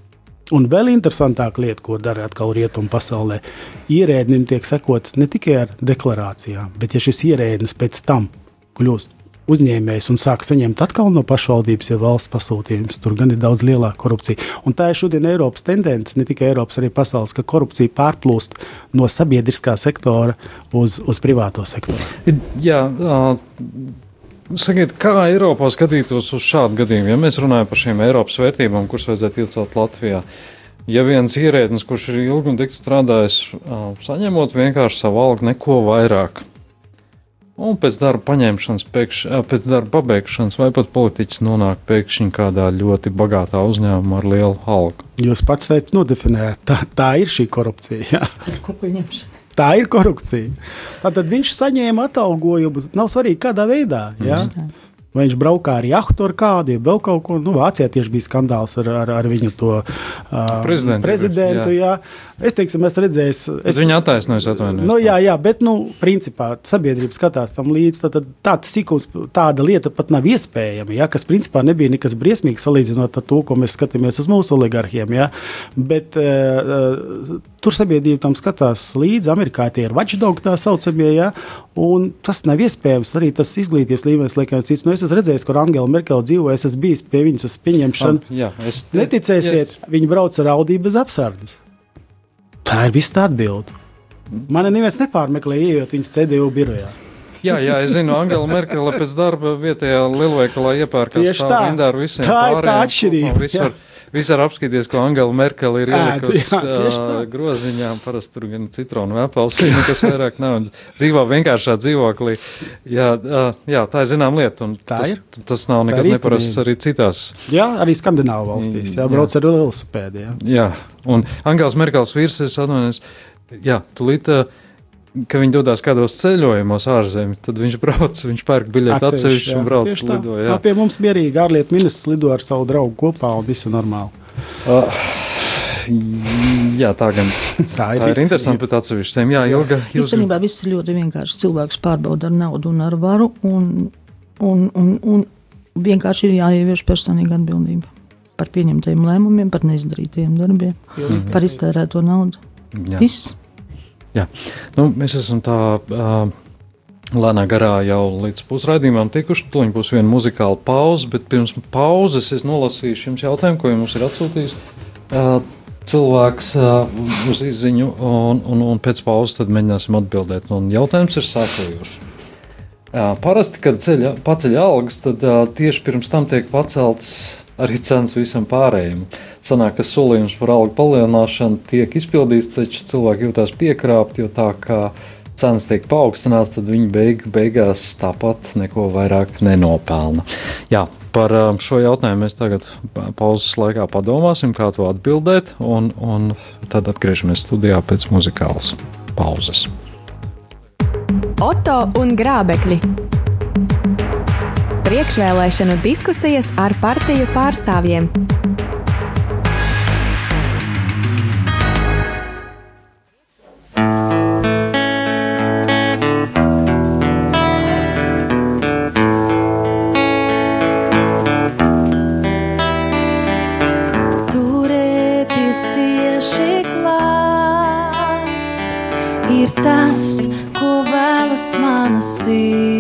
Un vēl interesantāka lieta, ko dara atkal rietumu pasaulē, ierēdnim tiek sekots ne tikai ar deklarācijām, bet ja šis ierēdnis pēc tam kļūst uzņēmējs un sāk saņemt atkal no pašvaldības, ja valsts pasūtījums, tur gan ir daudz lielāka korupcija. Un tā ir šodien Eiropas tendence, ne tikai Eiropas, arī pasaules, ka korupcija pārplūst no sabiedriskā sektora uz, uz privāto sektoru. Jā, Sakiet, kā Eiropā skatītos uz šādu gadījumu, ja mēs runājam par šīm Eiropas vērtībām, kuras vajadzētu iecelt Latvijā? Ja viens ierēdnis, kurš ir ilgi un dikti strādājis, saņemot vienkārši savu algu, neko vairāk, un pēc darba paņemšanas, pēkš, pēc darba pabeigšanas, vai pat politiķis nonāk pēkšņi kādā ļoti bagātā uzņēmumā ar lielu algu. Jūs pats teicat, nodefinējāt, tā, tā ir šī korupcija. Tā ir korupcija. Tātad viņš saņēma atalgojumu. Nav svarīgi, kādā veidā. Ja? Vai viņš braukā ar jahtu ar kādu, ja vēl kaut ko. Nu, Vācijā tieši bija skandāls ar, ar, ar viņu to uh, prezidentu. prezidentu jā. Jā. Es teiktu, es redzēju, es viņu attaisnoju, atvainojos. Nu, jā, jā, bet, nu, principā sabiedrība skatās tam līdzi. Tad, tad tāds sikums, tāda lieta pat nav iespējama, ja, kas principā nebija nekas briesmīgs salīdzinot ar to, ko mēs skatāmies uz mūsu oligarhiem. Ja. Bet uh, tur sabiedrība tam skatās līdzi. Amerikā tie ir watchdog tā saucamie, ja, un tas nav iespējams. Arī tas izglītības līmenis, liekas, cits. Nu, es esmu redzējis, kur Angela Merkele dzīvo, es esmu bijis pie viņas uz pieņemšanu. Oh, jā, es, Neticēsiet, jā. viņi brauc ar Audi bez apsardzes. Tā ir visa atbilde. Mani neviens nepārmeklē, ejot viņas CDU birojā. Jā, jā, es zinu, Angela Merkele pēc darba vietējā lielveikalā iepērkās tā rindā ar visiem tā pārējiem. Tā ir tā atšķirība. Visur apskatīties, ko Angela Merkele ir ielikusi uh, groziņā. Parasti tur gan citronu vai apelsīnu, kas vairāk nav. Dzīvo vienkāršā dzīvoklī. Jā, uh, jā tā ir zinām lieta. Tā tas, ir. tas nav nekas neparasts arī citās. Jā, arī Skandināvu valstīs. Jā, brauc jā. ar velosipēdu. Jā. jā, un Angels Merkels vīrs, es atvainojos, jā, tulīt. Uh, ka viņi dodas kādos ceļojumos ārzemēs, tad viņš brauc, viņš pērk biļeti atsevišķi un brauc lido. Jā. Jā, pie mums mierīgi ārlietu ministrs lido ar savu draugu kopā un viss ir normāli. Uh, jā, tā gan tā ir. Tā ir interesanti, bet atsevišķiem, jā, ilga. Jūs... Īstenībā viss ir ļoti vienkārši. Cilvēks pārbauda ar naudu un ar varu, un, un, un, un vienkārši ir jāievieš personīga atbildība. par pieņemtajiem lēmumiem, par neizdarītajiem darbiem, Mhm. par iztērēto naudu. Jā. Viss. Jā. Nu, mēs esam tā uh, lēnā garā jau līdz pusraidījumam tikuši. Tur būs viena muzikāla pauze, bet pirms pauzes es nolasīšu jums jautājumu, ko jums ir atsūtījis. Uh, cilvēks uh, uz izziņu, un, un, un pēc pauzes mēģināsim atbildēt. Un jautājums ir sekojošs. Uh, parasti, kad ceļa, paceļ algas, tad tieši pirms tam tiek paceltas arī cenas visam pārējiem. Sanāk, ka solījums par algu palielināšanu tiek izpildīts, taču cilvēki jūtas piekrāpti, jo tā kā cenas tiek paaugstināts, tad viņi beig, beigās tāpat neko vairāk nenopelna. Jā, par um, šo jautājumu mēs tagad pauzes laikā padomāsim, kā to atbildēt, un, un tad atgriežamies studijā pēc muzikālas pauzes. Oto un grābekļi. Priekšvēlēšanu diskusijas ar partiju pārstāvjiem. Ir tas, ko vēlas mana sirds.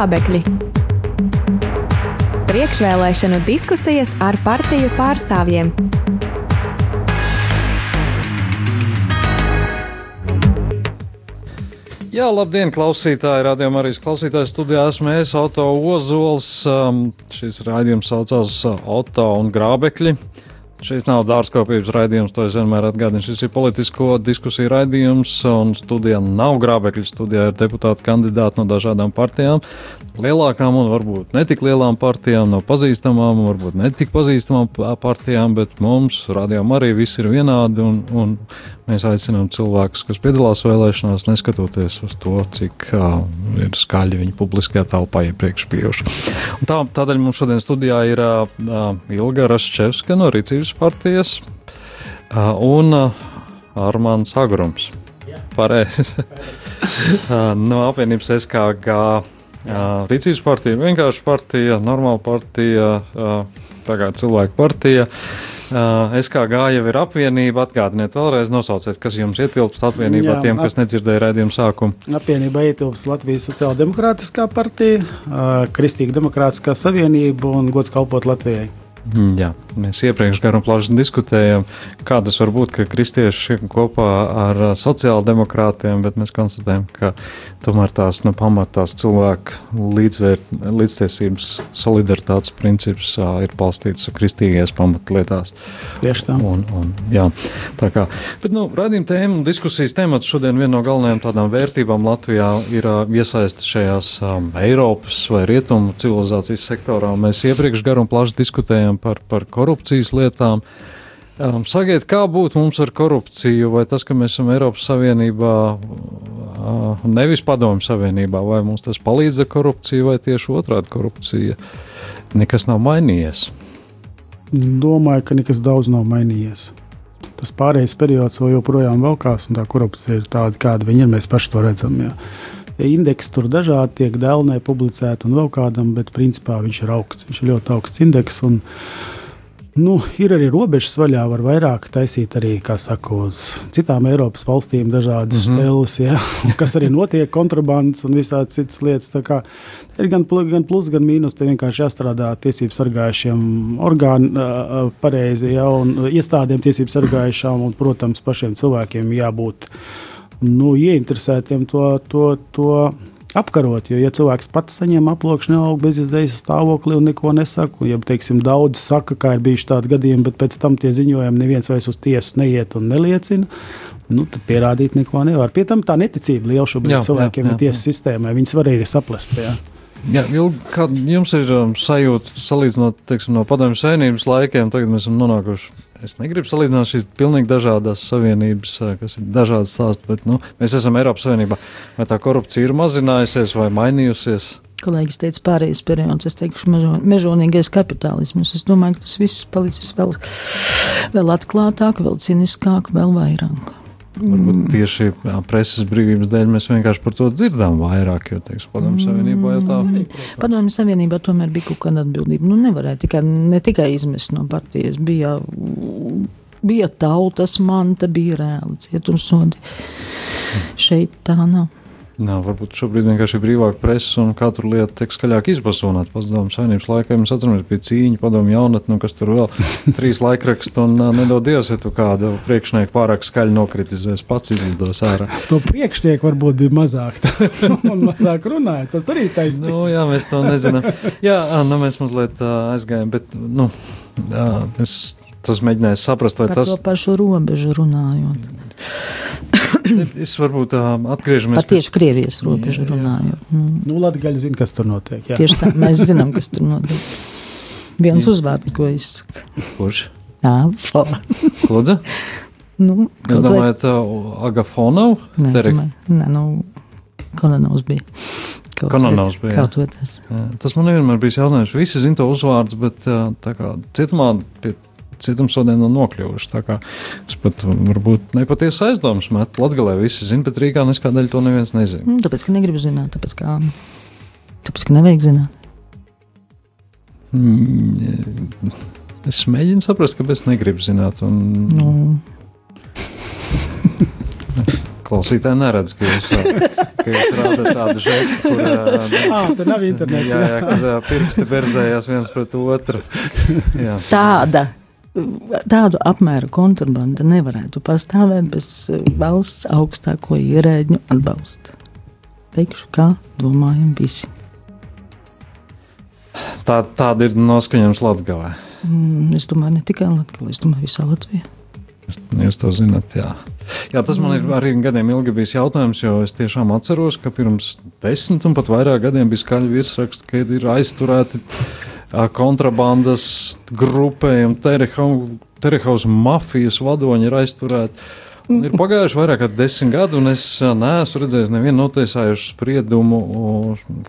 Un grābekļi. Priekšvēlēšanu diskusijas ar partiju pārstāvjiem. Jā, labdien, klausītāji! Radījumā arī klausītājs studijā esmu es, Auto Ozols. Um, šis raidījums saucās Auto un Grābekļi. Šis nav dārzkopības raidījums, to es vienmēr atgādinu. Šis ir politisko diskusiju raidījums, un studijā nav grābekļu. Studijā ir deputāti kandidāti no dažādām partijām, lielākām un varbūt netik lielām partijām, no pazīstamām un varbūt netik pazīstamām partijām, bet mums, radījām, arī viss ir vienādi. Un, un mēs aicinām cilvēkus, kas piedalās vēlēšanās, neskatoties uz to, cik uh, ir skaļi viņi publiskajā telpā iepriekš bijuši. Tā, tādēļ mums šodien studijā ir uh, Ilga Raščevska no Rīcības partijas uh, un Armāns Agrums. Pareizi. No apvienības SKG. Rīcības partija, vienkārši partija, normāla partija, kā cilvēku partija. SKG jau ir apvienība. Atgādiniet vēlreiz, nosauciet, kas jums ietilpst apvienībā, Jā, tiem, ap- kas nedzirdēja raidījumu sākumu. Apvienībā ietilpst Latvijas Sociāldemokrātiskā partija, Kristīga Demokrātiskā savienība un gods kalpot Latvijai. Mm, Jā, mēs iepriekš garu un plaši diskutējām, kā tas var būt, kristieši kopā ar sociāldemokrātiem, bet mēs konstatējam, ka tomēr tās no pamatās cilvēku līdzvērt, līdztiesības solidaritātes princips ā, ir balstīts kristīgajās pamatlietās. Tieši tā. Un, un, jā, tā kā. Bet, nu, raidījuma tēma un diskusijas temats šodien viena no galvenajām tādām vērtībām Latvijā ir uh, iesaistīts šajās um, Eiropas vai Rietumu civilizācijas sektorā. Mēs iepriekš garu un plaši diskutējām par, par korupcijas lietām. Um, sakiet, kā būtu mums ar korupciju, vai tas, ka mēs esam Eiropas Savienībā, uh, nevis Padomju Savienībā, vai mums tas palīdz ar korupciju, vai tieši otrādi korupcija nekas nav mainījies. Domāju, ka nekas daudz nav mainījies. Tas pārējais periods vēl joprojām velkās, un tā korupcija ir tāda, kāda viņa ir. Mēs paši to redzam. Jā. Indeksi tur dažādi tiek dēlnē publicēti un vēl kādam, bet principā viņš ir augsts. Viņš ir ļoti augsts indeks. Un, nu, ir arī robežas vaļā, var vairāk taisīt arī, kā saka, uz citām Eiropas valstīm dažādas mm -hmm. stēles, ja, kas arī notiek, kontrabandas un visādi citas lietas. Tā kā Ir gan, gan plus, gan mīnus. Te vienkārši jāstrādā tiesību sargājušiem orgāniem, pareizi, ja, un iestādēm tiesību sargājušām, un, protams, pašiem cilvēkiem jābūt nu, ieinteresētiem to, to, to apkarot. Jo, ja cilvēks pats saņem aploksni augu bezizdejas stāvokli un neko nesaka, ja teiksim, daudz saka, kā ir bijuši tādi gadījumi, bet pēc tam tie ziņojumi neviens vairs uz tiesu neiet un neliecina. Nu, tad pierādīt neko nevar. Pie tam tā neticība liela šobrīd Jā, cilvēkiem jā, jā, ir tiesas sistēmai. Viņas var arī saplest. Jā. Jā, Ilgi, kā jums ir um, sajūta salīdzinot teiksim, no padomju savienības laikiem? Tagad mēs esam nonākuši. Es negribu salīdzināt šīs pilnīgi dažādas savienības, uh, kas ir dažādas stāsts, bet nu, mēs esam Eiropas Savienībā. Vai tā korupcija ir mazinājusies vai mainījusies? Kolēģis teica, pārējais periods, es teikšu, mežo- mežonīgais kapitālisms. Es domāju, ka tas viss palicis vēl, vēl atklātāk, vēl ciniskāk, vēl vairāk. Varbūt tieši jā, preses brīvības dēļ mēs vienkārši par to dzirdam vairāk, jo, teiksim, padomju savienībā jau tā. Padomju Savienībā tomēr bija kaut kāda atbildība. Nu, nevarēja tikai, ne tikai izmest no partijas. Bija, bija tautas manta, bija reāli cietumsodi. Šeit tā nav. Nā, varbūt šobrīd vienkārši ir brīvāka presa un katru lietu tiek skaļāk izpasūnāt. Padomu savienības laikā mēs atceramies pie cīņa, padomu jaunatni, nu, kas tur vēl trīs laikrakstu un nedod Dievs, ja tu kādu priekšnieku pārāk skaļi nokritizēs, pats izlidos ārā. To priekšnieku varbūt bija mazāk, un mazāk runāja. Tas arī taisnība. Nu, jā, mēs to nezinām. Jā, nu, mēs mazliet ā, aizgājām, bet, nu, jā, es, tas mēģināju saprast, vai Par tas, to pašu robežu runājot. es varbūt ā, atgriežamies Par tieši Krievijas robežu runājot. Mm. Nu, Latvijas zina, kas tur notiek. Jā. Tieši tā, mēs zinām, kas tur notiek. Viens uzvārds, ko izsaka. Kurš? Jā, fo. Kludze? Nu, Es domāju, tā Agafonov? Nē, domāju, nē, nu, Kononovs bija. Kaut vai- bija, jā. Kaut vai tas. Jā, Tas man vienmēr bija jautājums. Visi zina to uzvārdu, bet tā kā cietumā pie cietumsodiem nav nokļuvuši. Tā kā Es pat varbūt nepatiesi aizdomas metu. Latgalē visi zina, bet Rīgā neskādēļ to neviens nezina. Nu, tāpēc, ka negribu zināt, tāpēc, ka, tāpēc, ka nevajag zināt. Mm, Es mēģinu saprast, kāpēc es negribu zināt. Un Nu, klausītāji neredz, ka jūs, ka jūs rādat tādu žestu, kur ā, Ah, tur nav internets. jā, jā, kad ā, pirksti berzējās viens pret otru. Jā. tāda. Tādu apmēru kontrabanda nevarētu pastāvēt bez eh, valsts augstāko ierēģu atbalsta. Teikšu, kā domājam visi. Tā, tāda ir noskaņojums Latvijā. Mm, es domāju, ne tikai Latvijā, es domāju, visā Latvijā. Jūs to zināt, jā. Jā, tas man ir arī gadiem ilgi bijis jautājums, jo es tiešām atceros, ka pirms desmit un pat vairāk gadiem bija skaļi virsraksti, ka ir aizturēti kontrabandas grupējumi, Terehaus mafijas vadoņi ir aizturēti. Un ir pagājuši vairāk kā desmit gadi, un es neesmu redzējis nevienu notiesājušu spriedumu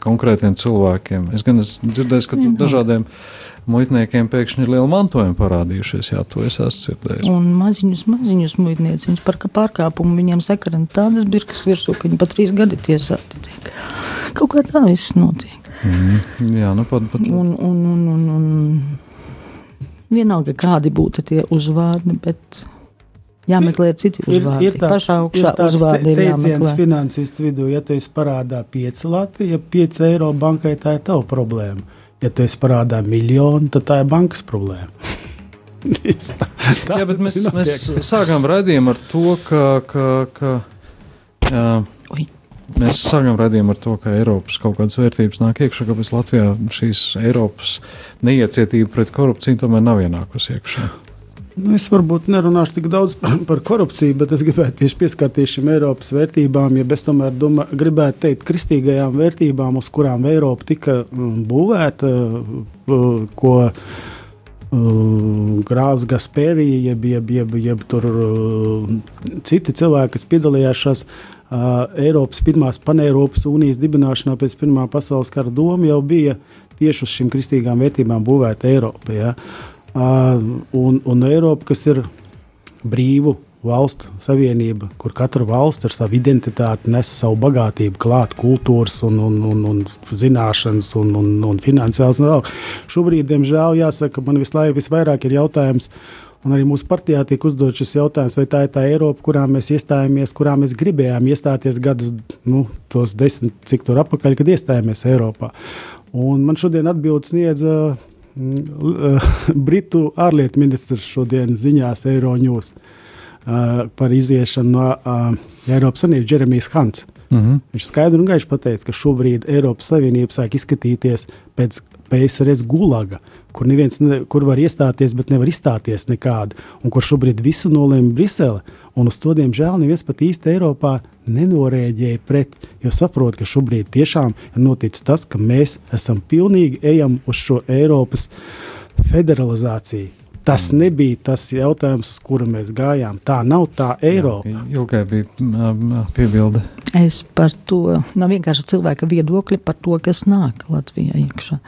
konkrētiem cilvēkiem. Es gan esmu dzirdējis, ka tur dažādiem muitniekiem pēkšņi ir liela mantojuma parādījušies. Jā, to es esmu dzirdējis. Un maziņus, maziņus muitnieciņus par pārkāpumu viņiem sakarina tādas birkas virsū, ka viņi pat trīs gadi tiesāti tiek. Kaut kā tā viss notiek. Mhm. Jā, nu pat, pat Un, un, un, un, un vienalga, kādi būtu tie uzvārdi, bet jāmeklē citi uzvārdi. Ir, Pašā augšā tāds uzvārdi ir teiciens jāmeklē. finansistu vidū, ja tu esi parādā 5 lati, ja 5 eiro bankai, tā ir tava problēma. Ja tu esi parādā miljonu, tad tā ir bankas problēma. Es tā, tā Jā, bet mēs, mēs sākām raidījumu ar to, ka, ka, ka Ui. Mēs sākām raidījumu ar to, ka Eiropas kaut kādas vērtības nāk iekšā, kāpēc Latvijā šīs Eiropas neiecietība pret korupciju tomēr nav ienākusi iekšā. Nu, es varbūt nerunāšu tik daudz par, korupciju, bet es gribētu tieši pieskarties šīm Eiropas vērtībām. Ja es tomēr domā, gribētu teikt, kristīgajām vērtībām, uz kurām Eiropa tika mm, būvēta, uh, ko uh, Grāfs Gasperi, jeb, jeb, jeb, jeb tur, uh, citi cilvēki, kas piedalījās šajās Eiropas pirmās paneiropas unijas dibināšanā pēc Pirmā pasaules kara doma, jau bija tieši uz šīm kristīgām vērtībām būvēta Eiropa. Ja? Un, un Eiropa, kas ir brīvu valstu savienība, kur katra valsts ar savu identitāti nes savu bagātību, klāt kultūras, un, un, un, un zināšanas un, un, un finansiāls. Un. Šobrīd, diemžēl, jāsaka, man visu laiku visvairāk ir jautājums. Un arī mūsu partijā tiek uzdots šis jautājums, vai tā ir tā Eiropa, kurā mēs iestājāmies, kurā mēs gribējām iestāties gadus, nu, tos desmit, cik tur apakaļ, kad iestājāmies Eiropā. Un man šodien atbildes sniedza uh, Britu ārlietu ministrs šodien ziņās Eiroņūs uh, par iziešanu no uh, Eiropas Savienības Jeremijs Hants. Mm -hmm. Viņš skaidri un gaiši pateica, ka šobrīd Eiropas Savienība sāk izskatīties pēc PSRS gulaga, kur, neviens, ne, kur var iestāties, bet nevar izstāties nekādu, un kur šobrīd visu nolēma Brisele. Un uz to, diemžēl, neviens pat īsti Eiropā nenorēģēja pret, jo saprot, ka šobrīd tiešām ir noticis tas, ka mēs esam pilnīgi ejam uz šo Eiropas federalizāciju. Tas nebija tas jautājums, uz kuru mēs gājām. Tā nav tā Eiropa. Ilgai bija piebilde. Es par to nav vienkārši cilvēka viedokļi par to, kas nāk Latvijā iekšā.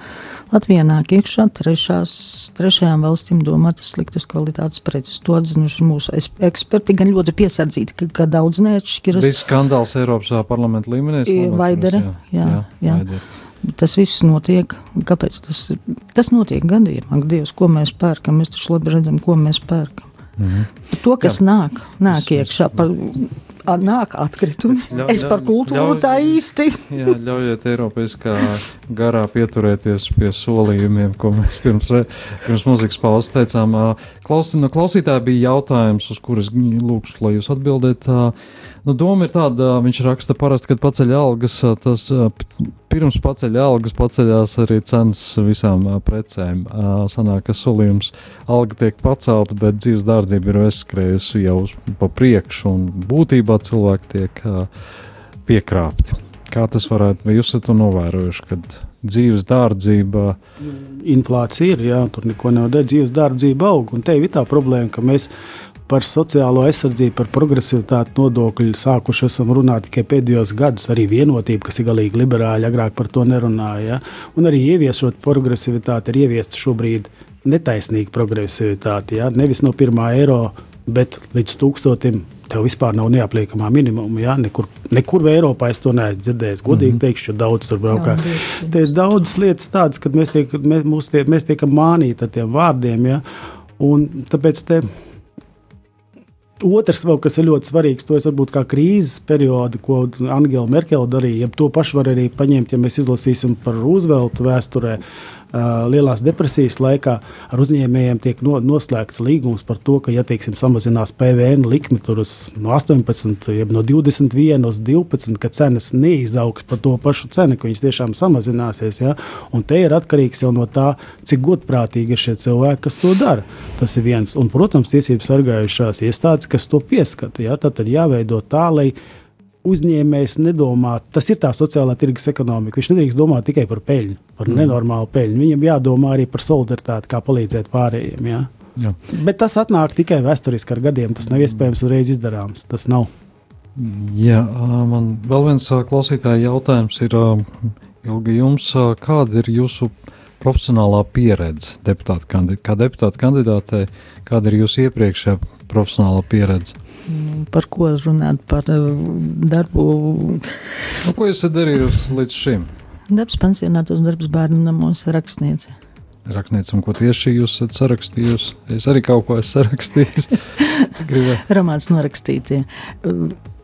Latvijā nāk iekšā trešās, trešajām valstīm domātas sliktas kvalitātes preces. To atzinuši mūsu eksperti, gan ļoti piesardzīti, ka, ka daudz neatšķiras. Bija skandāls Eiropas parlamenta līmenī. Vaidere, atceros, jā, jā. Vaidere. Tas viss notiek. Kāpēc tas, tas notiek gadiem? Ak, Dievs, ko mēs pērkam? Mēs taču labi redzam, ko mēs pērkam. Mhm. To, kas Jā. nāk, nāk Es- iekšā, par, nāk atkritumi. Ļau- Es par kultūru ļauj- tā īsti. Jā, ļaujiet Eiropaiskā garā pieturēties pie solījumiem, ko mēs pirms, pirms muzikas pauzes teicām. Klaus, no klausītāja bija jautājums, uz kurus lūkšu, lai jūs atbildētu. Nu, doma ir tāda, viņš raksta parasti, kad paceļ algas, tas pirms paceļ algas paceļās arī cenas visām precēm. Sanāk, ka solījums alga tiek pacelta, bet dzīves dārdzība ir aizskrējusi jau pa priekšu un būtībā cilvēki tiek piekrāpti. Kā tas varētu, vai jūs esat novērojuši, kad dzīves dārdzība inflācija ir, jā, tur neko nav dēļ, dzīves dārdzība aug. Un te ir tā problēma, ka mēs par sociālo aizsardzību, par progresivitāti nodokļu sākuši esam runāt tikai pēdējos gados. Arī vienotība, kas ir galīgi liberāļa, agrāk par to nerunāja. Ja? Un arī ieviešot progresivitāti, ir ieviesta šobrīd netaisnīga progresivitāte. Ja? Nevis no pirmā eiro, bet līdz tūkstotim. Tev vispār nav neapliekamā minimuma. Ja? Nekur, nekur Eiropā es to neesmu dzirdējis. Godīgi mm -hmm. teikšu, daudz tur braukā. Te ir daudzas lietas tādas, kad mēs, tiek, mēs, tie, mēs tiekam mānīti ar tiem vārdiem. Ja? Un tāpēc te Otrs, vēl, kas ir ļoti svarīgs, to es varbūt kā krīzes periodu, ko Angela Merkele darīja. Ja to pašu var arī paņemt, ja mēs izlasīsim par Rooseveltu vēsturē. Uh, lielās depresijas laikā ar uzņēmējiem tiek no, noslēgts līgums par to, ka, ja teiksim, samazinās PVN likmi uz no 18, jeb no 21 uz 12, ka cenas neizaugs par to pašu cenu, ka viņas tiešām samazināsies. Ja? Un te ir atkarīgs jau no tā, cik godprātīgi ir šie cilvēki, kas to dara. Tas ir viens. Un, protams, tiesības sargājušās iestādes, kas to pieskata. Ja? Tad, tad jāveido tā, lai uzņēmējs nedomā, tas ir tā sociālā tirgus ekonomika. Viņš nedrīkst domāt tikai par peļņu, par mm. nenormālu peļņu. Viņam jādomā arī par solidaritāti, kā palīdzēt pārējiem. Ja? Jā. Bet tas atnāk tikai vēsturiski ar gadiem. Tas nav iespējams uzreiz izdarāms. Tas nav. Jā, man vēl viens klausītāja jautājums ir, Ilgi, jums kāda ir jūsu profesionālā pieredze deputāta kandidātē? Kā deputāta kandidātei, kāda ir jūsu iepriekšējā profesionālā pieredze? Par ko runāt, par eh, darbu. Nu, ko esat darījusi līdz šim? Darbs pensionātos darbs bērnu namos rakstniece. Un ko tieši jūs esat sarakstījusi? Es arī kaut ko esmu sarakstījis. Romāns norakstītie.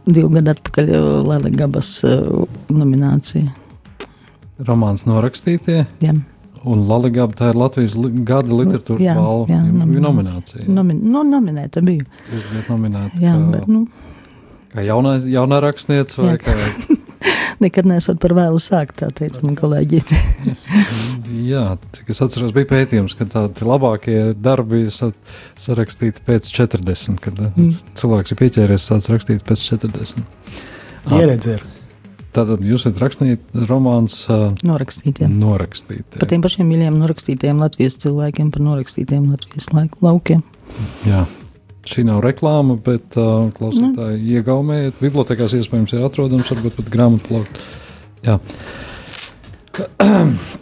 Divu gadu atpakaļ eh, Lēlē Gabas eh, nominācija. Romāns norakstītie? Jā. Un Latvijas tā ir Latvijas gada literatūras jā, balva. Jā, nominācija. nominācija. Nomin, no, nu, nominēta bija. Jūs bijat nominēta. Jā, kā, bet, nu. Kā jaunā, jaunā rakstniece vai jā. kā? Nekad nesat par vēlu sākt, tā teica man kolēģi. jā, cik es atceros, bija pētījums, ka tādi labākie darbi ir sarakstīti pēc 40, kad mm. cilvēks ir pieķēries sāc rakstīt pēc 40. Pieredze ir. Tātad jūs esat rakstījis romāns. Uh, norakstīt, jā. Norakstīt. Jā. Par tiem pašiem mīļiem norakstītiem Latvijas cilvēkiem, par norakstītiem Latvijas laukiem. Jā. Šī nav reklāma, bet uh, klausītāji nu. iegaumējiet. Bibliotēkās iespējams ir atrodams, varbūt pat grāmatu plaukt. Jā.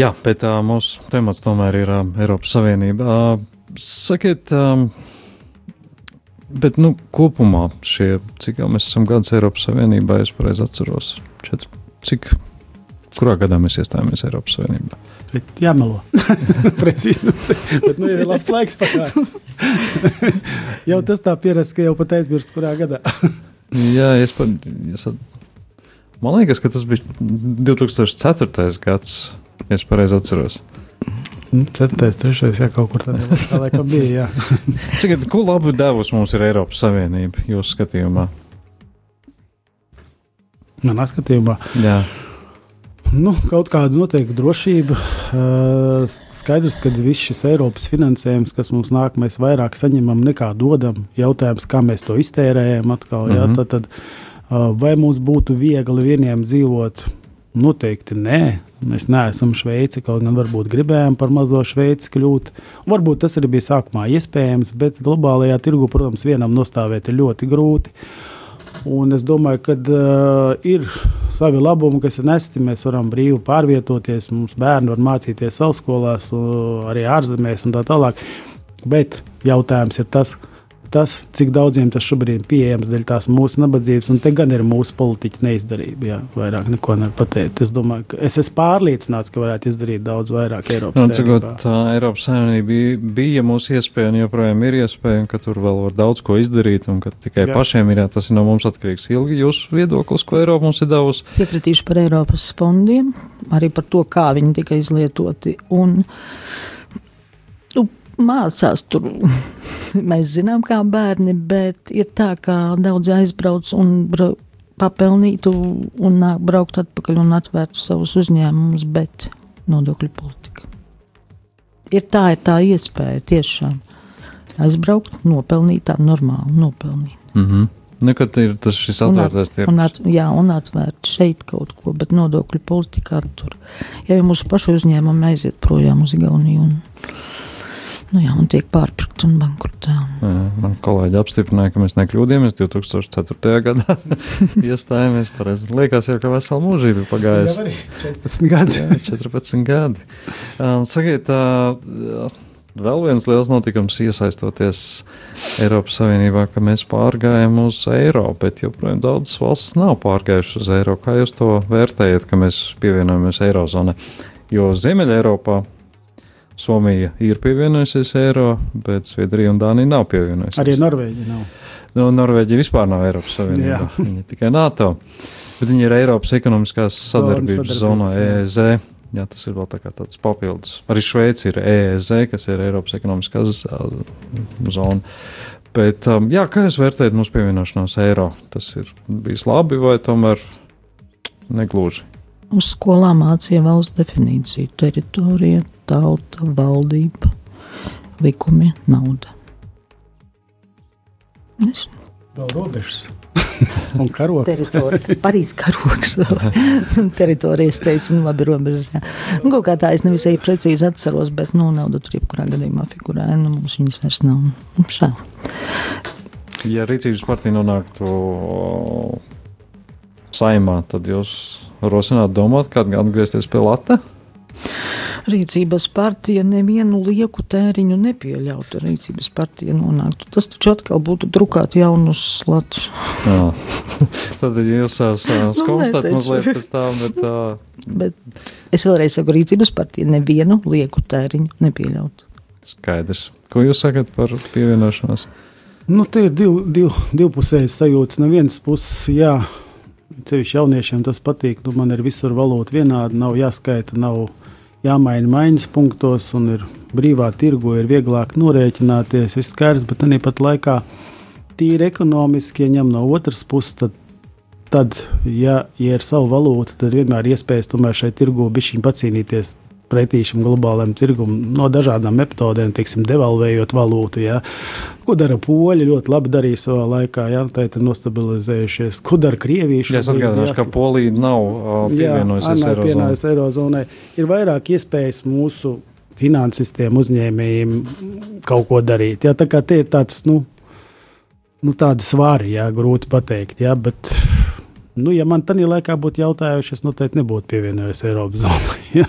Jā, bet uh, mūsu temats tomēr ir uh, Eiropas Savienība. Uh, sakiet, um, Bet nu, kopumā šie, cik jau mēs esam gadus Eiropas Savienībā, es pareizi atceros, četri, cik, kurā gadā mēs iestājāmies Eiropas Savienībā? Jāmelo. Precīzi. Bet nu, ir labs laiks pagājis. jau tas tā pierasts, ka jau pat aizmirst, kurā gadā. Jā, es pat. Es at... Man liekas, ka tas bija 2004. gads, ja es pareizi atceros. Nu, ceturtais, trešais, jā, kaut kur tādā tā laikam bija. Cikat, ko labu devusi mums ir Eiropas Savienība jūsu skatījumā? Manā skatījumā. Jā. Nu, kaut kāda noteikta drošība. Skaidrs, ka viss šis Eiropas finansējums, kas mums nāk, mēs vairāk saņemam nekā dodam. Jautājums, kā mēs to iztērējam, atkal, mm -hmm. jā, mhm. tad, tad, vai mums būtu viegli vieniem dzīvot? Noteikti nē. Mēs neesam Šveici, kaut gan varbūt gribējām par mazo Šveici kļūt. Varbūt tas arī bija sākumā iespējams, bet globālajā tirgu, protams, vienam nostāvēt ir ļoti grūti. Un es domāju, ka uh, ir savi labumi, kas ir nesti. Mēs varam brīvi pārvietoties, mums bērni var mācīties savās skolās, uh, arī ārzemēs un tā tālāk. Bet jautājums ir tas, kas tas, cik daudziem tas šobrīd ir pieejams dēļ tās mūsu nabadzības, un te gan ir mūsu politiķa neizdarība. Jā, vairāk neko nevar pateikt. Es domāju, ka es esmu pārliecināts, ka varētu izdarīt daudz vairāk Eiropas nu, Savienībā. Tā Eiropas Savienība bija mūsu iespēja, un joprojām ir iespēja, un ka tur vēl var daudz ko izdarīt, un ka tikai jā. pašiem ir jā, tas ir no mums atkarīgs. Ilgi jūsu viedoklis, ko Eiropa mums ir devusi? Piekritīšu par Eiropas fondiem, arī par to, kā viņi tika izlietoti. Un, mācās tur. Mēs zinām, kā bērni, bet ir tā, ka daudz aizbrauc un papelnītu un nāk braukt atpakaļ un atvērtu savus uzņēmumus, bet nodokļu politika. Ir tā, ir tā iespēja tiešām aizbraukt, nopelnīt tādu normālu nopelnīt. Mm -hmm. Nekad ir tas šis atvērtais tirgus. Un at, jā, un atvērt šeit kaut ko, bet nodokļu politikā tur. Ja jau mūsu pašu uzņēmumi aiziet projām uz Igauniju un Nu jā, un tiek pārpirkt un bankrotē. Man kolēģi apstiprināja, ka mēs nekļūdījāmies 2004. gadā. iestājāmies pareizi. Liekas, jau ka vesela mūžība ir pagājusi. 14 gadi. jā, 14 gadi. Sakiet, vēl viens liels notikums iesaistoties Eiropas Savienībā, ka mēs pārgājām uz eiro, bet joprojām daudzas valstis nav pārgājušas uz eiro. Kā jūs to vērtējat, ka mēs pievienojamies Eirozonai? Jo Ziemeļa Eiropā Somija ir pievienojusies eiro, bet Zviedrija un Dānija nav pievienojusies. Arī Norvēģija nav. Nu, Norvēģija vispār nav Eiropas Savienībā. Viņa tikai NATO. Bet viņi ir Eiropas ekonomiskās sadarbības zonā, EZ. jā, tas ir vēl tā tāds papildus. Arī Šveice ir EEZ, kas ir Eiropas ekonomiskās zona. Bet, um, jā, kā jūs vērtējat mūsu pievienošanos eiro? Tas ir bijis labi vai tomēr negluži? Uz skolām mācīja valsts definīciju - teritorija, tauta, valdība, likumi, nauda. Es Vēl robežas. un karoks. Teritorija, Parīzes karoks. Teritorijas teica, nu labi, robežas. Jā. Nu, kaut kā tā es nevisai precīzi atceros, bet, nu, nauda tur jebkurā gadījumā figurēja, nu, mums viņas vairs nav. Nu, Šādi. Ja rīcības partija nonāktu saimā, tad jūs rosinātu domāt, kā atgriezties pie lata? Rīcības partija nevienu lieku tēriņu nepieļautu. Rīcības partija nonāktu. Tas taču atkal būtu drukāt jaunus slatus. Tad jūs esat Nu, mazliet pēc tam, bet uh, Bet es vēlreiz saku, rīcības partija nevienu lieku tēriņu nepieļautu. skaidrs. Ko jūs sakat par pievienošanos? Nu, te ir div, div, divpusējas sajūtas. No vienas puses, jā, ceļš jauniešiem tas patīk. Nu, man ir visur valūta vienāda, nav jāskaita, nav jāmaina maiņas punktos, un ir brīvā tirgu, ir vieglāk norēķināties. Viss skaidrs, bet arī pat laikā tīri ekonomiski, ja ņem no otras puses, tad, tad ja, ja ir sava valūta, tad vienmēr ir iespējas tomēr šai tirgu bišķiņ pacīnīties pretī šim globālajam tirgumam no dažādām metodēm, teiksim, devalvējot valūtu. Ja. Ko dara poļi? Ļoti labi darīja savā laikā, ja tā ir nostabilizējušies. Ko dara Krievija? Ja es atgādināšu, ja? ka Polija nav uh, pievienojusies Eirozonai. Eirozonai. Ir vairāk iespējas mūsu finansistiem, uzņēmējiem kaut ko darīt. Ja, tā kā tie ir tāds, nu, nu tādi svari, jā, grūti pateikt. Jā, bet, nu, ja man tādā laikā būtu jautājuši, es noteikti nebūtu pievienojies Eiropas zonai. jā.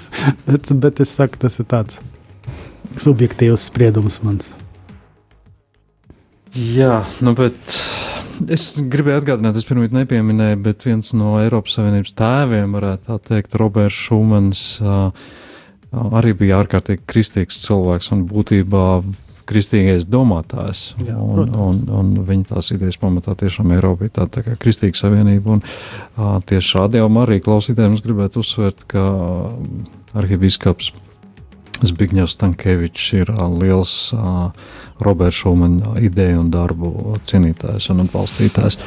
bet, bet es saku, tas ir tāds subjektīvs spriedums mans. Jā, nu, bet es gribēju atgādināt, es pirmie nepieminēju, bet viens no Eiropas Savienības tēviem, varētu tā teikt, Roberts Šumans, arī bija ārkārtīgi kristīgs cilvēks un būtībā kristīgais domātājs. Jā, un, un, un viņa tās idejas pamatā tiešām Eiropa bija tāda tā kā kristīga savienība. Un, uh, tieši rādījumā arī klausītājiem es gribētu uzsvērt, ka arhibīskaps Zbigņevs Stankēvičs ir ā, liels ā, Roberts Šulmana ideju un darbu cienītājs un atbalstītājs.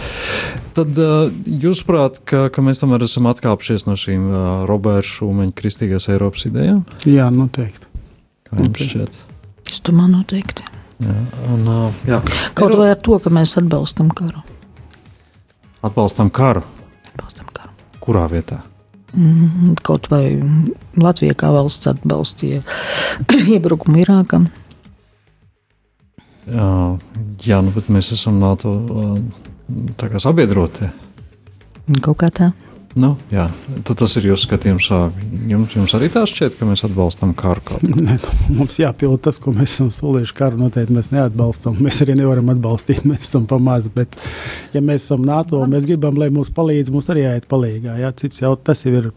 Tad ā, jūs prāt, ka, ka mēs tomēr esam atkāpšies no šīm ā, Roberts Šulmaņa kristīgās Eiropas idejām? Jā, noteikti. Kā jums Ok. šķiet? Domāju, noteikti. Jā, un, jā. Kaut vai ar to, ka mēs atbalstam karu. Atbalstam karu. Atbalstam karu. Kurā vietā? Mm, Kaut vai Latvija kā valsts atbalstīja iebrukumu Irākam. Jā, jā, nu, bet mēs esam NATO sabiedrotie. Kaut kā tā. Nu, jā, tad tas ir jūsu skatījums. Jums, jums arī tā šķiet, ka mēs atbalstam karu kaut kā. Nē, nu, mums jāpild tas, ko mēs esam solījuši. Karu noteikti mēs neatbalstam. Mēs arī nevaram atbalstīt. Mēs esam pamazs. Bet, ja mēs esam NATO, mēs gribam, lai mums palīdz, mums arī jāiet palīdzīgā. Jā, cits jau tas jau ir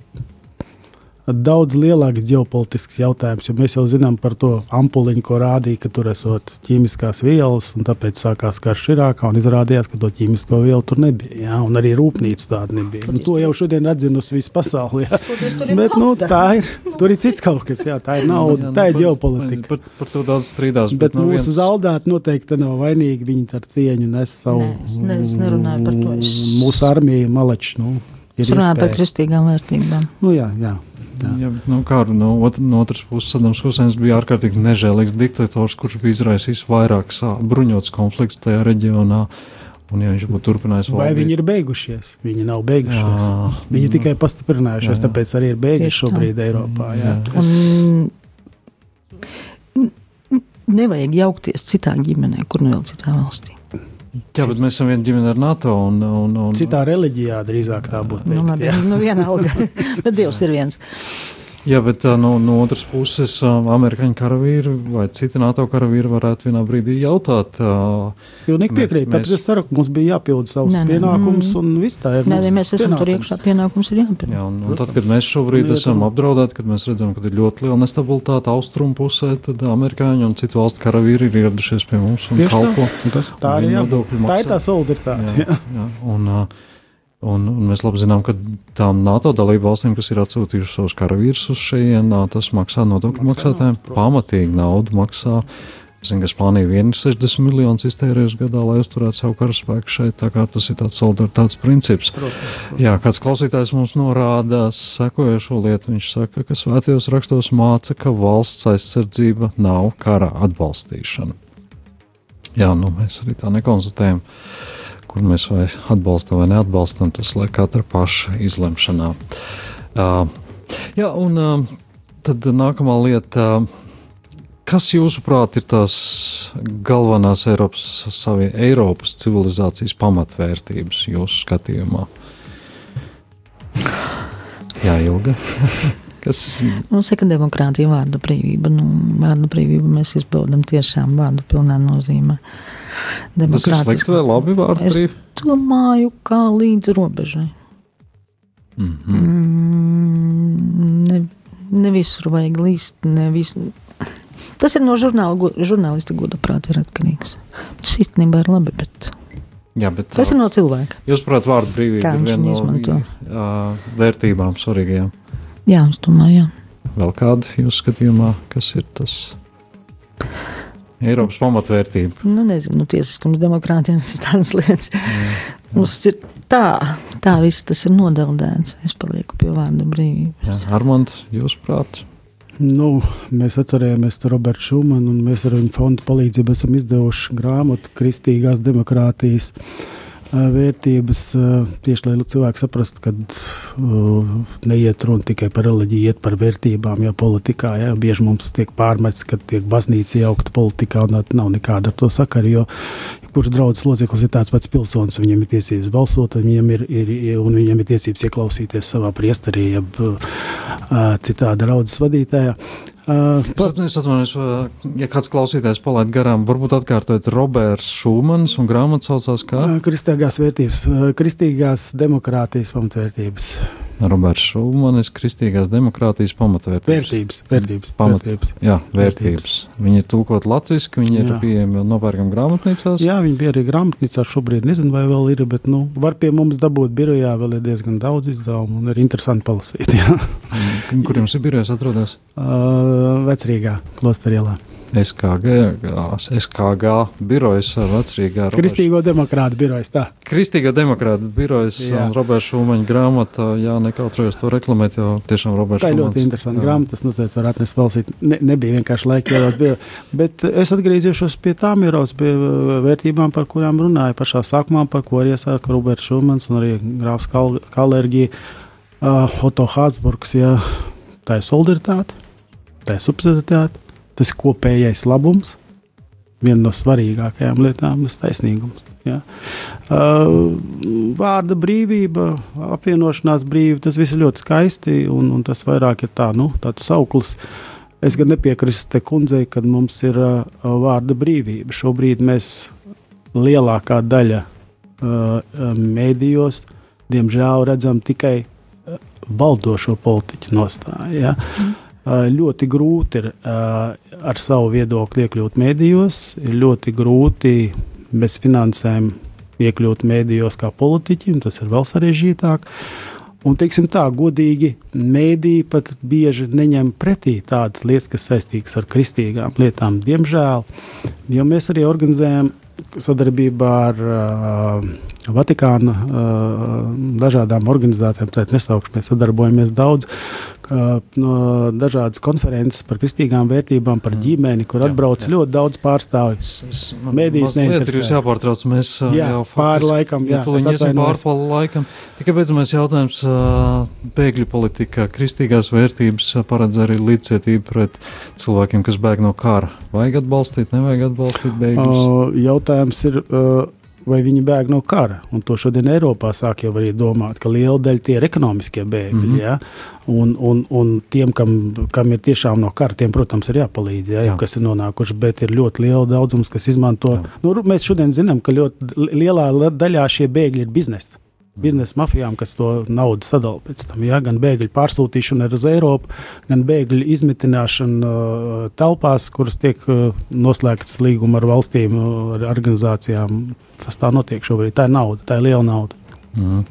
daudz lielāks ģeopolitisks jautājums. Jo mēs jau zinām par to ampuliņu, ko rādīja, ka tur esot ķīmiskās vielas, un tāpēc sākās karš Irākā. un Izrādījās, ka to ķīmisko vielu tur nebija. Jā, un arī rūpnīca tāda nebija. Un to jau šodien atzinusi visa pasaule. jā. Bet nu, tā ir. Tur ir cits kaut kas, jā, tā ir nauda, tā ir ģeopolitika. Par, par to daudz strīdās. Bet no mūsu vienas- zaudētāji noteikti nav vainīgi. Viņi ar cieņu nes savu. Nē, es ne- es nerunāju par to. Es- Mūsu armija malači. Nu, ir Es runāju par kristīgām vērtībām. Nu, jā, jā. Jā, bet, nu, kā, no, ot, no otras puses, Sadams Husēns bija ārkārtīgi nežēlīgs diktators, kurš bija izraisījis vairākus ā, bruņots konflikts tajā reģionā. Un, ja viņš būtu turpinājis Vai valdīt- viņi ir beigušies? Viņi nav beigušies. Jā. Viņi tikai pastiprinājušies, Jā, jā. tāpēc arī ir beigušies Tieši tā. šobrīd Eiropā. Jā. Un n- n- nevajag jaukties citā ģimenē, kur nu vēl citā valstī. Jā, bet mēs esam viena ģimene ar NATO. Un, un, un, Citā reliģijā drīzāk tā būtu. Nu, teikt, labi, jā. nu vienalga. Bet Dievs ir viens. Jā, bet no, no otras puses, amerikāņu karavīri vai citi NATO karavīri varētu vienā brīdī jautāt. Pilnīgi piekrīt. mēs- Tāpēc es saku, ka mums bija jāpild savus Nē, nē, pienākumus, un viss tā ir. Nē, nē, mēs esam tur pienākums. iekšā, pienākums ir jāpild. Jā, un, un tad, kad mēs šobrīd Nu, esam apdraudēti, kad mēs redzam, ka ir ļoti liela nestabilitāte austrumu pusē, tad amerikāņi un citu valstu karavīri ir ieradušies pie mums un Tieši tā. kalpo. Un Tas, tā, ir, jā, tā ir tā solidaritāte. Jā, jā, un, ā, Un, un mēs labi zinām, ka tām NATO dalību valstīm, kas ir atsūtījušas savus karavīrus uz šejienu, tas maksā nodokļu maksātājiem pamatīgi naudu. Maksā. Zinu, ka Spānija vien ir 60 miljonus iztērējusi gadā, lai uzturētu savu karaspēku šeit. Tā kā tas ir tāds solidaritātes princips. Protams, protams. Jā, kāds klausītājs mums norāda sekojošo lietu. Viņš saka, ka svētajos rakstos māca, ka valsts aizsardzība nav kara atbalstīšana. Jā, nu mēs arī tā nekonstatējam. Uh, kur mēs vai atbalstam vai neatbalstam, tas liek katra paša izlemšanā. Uh, jā, un uh, tad nākamā lieta. Uh, Kas jūsuprāt ir tās galvenās Eiropas, savi, Eiropas civilizācijas pamatvērtības jūsu skatījumā? Jā, Ilga. Kas mums ir demokrātija, vārda brīvība? Nu, vārda brīvību mēs izbaudām tiešām vārdu pilnā nozīmē. Uh, Tas ir slikti vai labi vārdu brīvi? Es domāju, kā līdz robežai. Mm -hmm. mm, ne, ne visur vajag līst, ne visur. Tas ir no žurnāla, žurnālista goda prāta atkarīgs. Tas īstenībā ir labi, bet Jā, bet, tas ir no cilvēka. Jūs saprotat, vārdu brīvība ir viena no uh, vērtībām svarīgajām. Jā, es domāju, jā. Vēl kāda jūsu skatījumā, kas ir tas? Eiropas pamatvērtība. Nu, nezinu, nu, tiesiskums, demokrātija un tādas lietas. Jā. Mums ir tā, tā viss tas ir nodeldēts. Es palieku pie vārda brīvības. Armand, jūs prāt? Nu, mēs atcerējāmies Robertu Šumanu, un mēs ar viņu fondu palīdzību esam izdevuši grāmatu Kristīgās demokrātijas vērtības, tieši lai cilvēki saprastu, ka neiet runa tikai par reliģiju, iet par vērtībām, jo politikā ja, bieži mums tiek pārmests, ka tiek baznīca jaukta politikā, un nav nekāda ar to sakara, jo kurš draudzes loceklis ir tāds pats pilsonis, viņam ir tiesības balsot, viņam ir, ir, un viņam ir tiesības ieklausīties savā priesterī, jeb citādi draudzes vadītājā. Uh, par... Es atvainojos, ja kāds klausītājs palaid garām, varbūt atkārtojot Roberts Šūmans un grāmata saucās kā? Kristīgās vērtības, kristīgās demokrātijas pamatvērtības. Roberts Šulmanis, Kristīgās demokrātijas pamatvērtības. Vērtības, vērtības, Pamat, vērtības. Jā, vērtības. Viņi ir tulkot latviski, viņi jā. ir pieejami nopērkam grāmatnīcās. Jā, viņi bija arī grāmatnīcās, šobrīd nezinu, vai vēl ir, bet, nu, var pie mums dabūt birojā, vēl ir diezgan daudz izdevumu un ir interesanti palasīt. Kur jums ir birojas atrodas? Uh, Vecrīgā, Klosterielā. SKG, SKG birojas vecrīgā. Kristīgo demokrātu birojas, tā. Kristīgo demokrātu birojas jā. un Roberts Šumaņa grāmata, jā, nekautrējos to reklamēt, jo tiešām Roberts Tā ir ļoti interesanta grāmata, tas noteikti var atnest valsīt. Ne, nebija vienkārši laika ievērot, bet es atgriezīšos pie tām ieros, pie uh, vērtībām, par kurām runāju pašā sākumā, par ko arī iesāka Roberts Šumans un arī grāfs Kal Kalerģija, uh, Otto Hātsburgs, jā, tā ir solidaritāte, tā ir subsidiaritāte tas ir kopējais labums. Viena no svarīgākajām lietām ir taisnīgums. Ja? Uh, vārda brīvība, apvienošanās brīvība, tas viss ir ļoti skaisti, un, un tas vairāk ir tā, nu, tāds sauklis. Es gan nepiekrītu te kundzei, ka mums ir uh, vārda brīvība. Šobrīd mēs lielākā daļa uh, mēdījos, diemžēl, redzam tikai uh, valdošo politiķu nostāju. Ja? Mm ļoti grūti ir ar savu viedokli iekļūt mēdījos, ir ļoti grūti bez finansēm iekļūt mēdījos kā politiķim, tas ir vēl sarežģītāk. Un, teiksim tā, godīgi, mēdīji pat bieži neņem pretī tādas lietas, kas saistītas ar kristīgām lietām, diemžēl. Jo mēs arī organizējam sadarbībā ar uh, Vatikāna uh, dažādām organizācijām, tātad nesaukšu, mēs sadarbojamies daudz, no dažādas konferences par kristīgām vērtībām, par mm. ģimeni, kur atbrauc jā, jā. ļoti daudz pārstāvju. Mēdīs neinteresē. Jūs jāpārtrauc, mēs jā, jau pāri laikam, jā, jā iesim pāri pa laikam. Tikai beidzamais jautājums, bēgļu politika, kristīgās vērtības paredz arī līdzcietību pret cilvēkiem, kas bēg no kara. Vajag atbalstīt, nevajag atbalstīt bēgļus? Jautājums ir. Uh, vai viņi bēg no kara. Un to šodien Eiropā sāk jau arī domāt, ka liela daļa tie ir ekonomiskie bēgļi. Mm -hmm. ja? un, un, un tiem, kam, kam ir tiešām no kara, tiem, protams, ir jāpalīdz, ja? Jā. kas ir nonākuši. Bet ir ļoti liela daudzums, kas izmanto. Jā. Nu, mēs šodien zinām, ka ļoti lielā daļā šie bēgļi ir biznesa biznesa mafijām, kas to naudu sadala pēc tam. Ja? Gan bēgļu pārsūtīšana uz Eiropu, gan bēgļu izmitināšana uh, telpās, kuras tiek uh, noslēgtas līguma ar valstīm, uh, ar organizācijām. Tas tā notiek šobrīd. Tā ir nauda, tā ir liela nauda. Mm.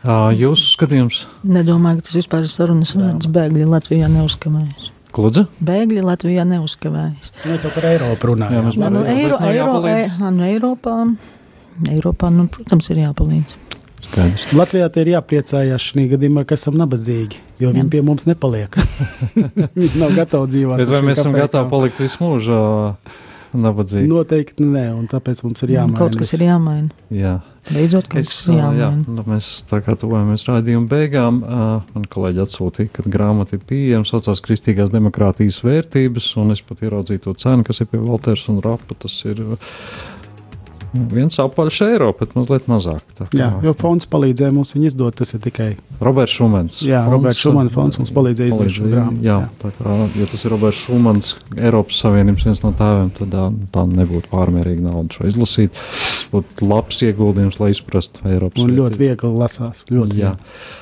Jūsu skatījums, Nedomāju, ka tas vispār ir sarunas vērts. Bēgļi Latvijā neuzkavējas. Kludze? Bēgļi Latvijā neuzkavējas. Mēs jau par Eiropu Jā, runājam. mēs Nē, par nu, Eiropu, Eiro, nav Eiro, jāpalīdz. e, nu, Eiropā, Eiropā nu, protams, ir jāpalīdz. Skaidrs. Latvijā ir jāpriecājās šī gadījumā, ka esam nabadzīgi, jo viņi pie mums nepaliek. viņi nav gatavi dzīvot. Bet vai mēs esam gatavi palikt visu mūžu ā, nabadzīgi? Noteikti nē, un tāpēc mums ir jāmaina. Kaut kas ir jāmaina. Jā. Beidzot, kaut Es, ā, jā, nu, mēs tā kā tuvojamies rādījuma beigām. ā, Man kolēģi atsūtīja, ka grāmata ir pieejama, saucās Kristīgās demokrātijas vērtības, un es pat ieraudzīju to cenu, kas ir pie Valters un Rapa. Tas ir viens apaļš eiro, bet mazliet mazāk. Tā Jā, jo fonds palīdzēja mums viņu izdot. Tas ir tikai Roberts Šumans. Jā, Fonds, Roberts Šumana fonds mums palīdzēja izdot šo grāmatu. Jā, tā kā, ja tas ir Roberts Šumans, Eiropas Savienības viens no tēviem, tad ā, tā nebūtu pārmērīga nauda šo izlasīt. Tas būtu labs ieguldījums, lai izprastu Eiropas Un vērtības. ļoti viegli lasās. Ļoti Jā.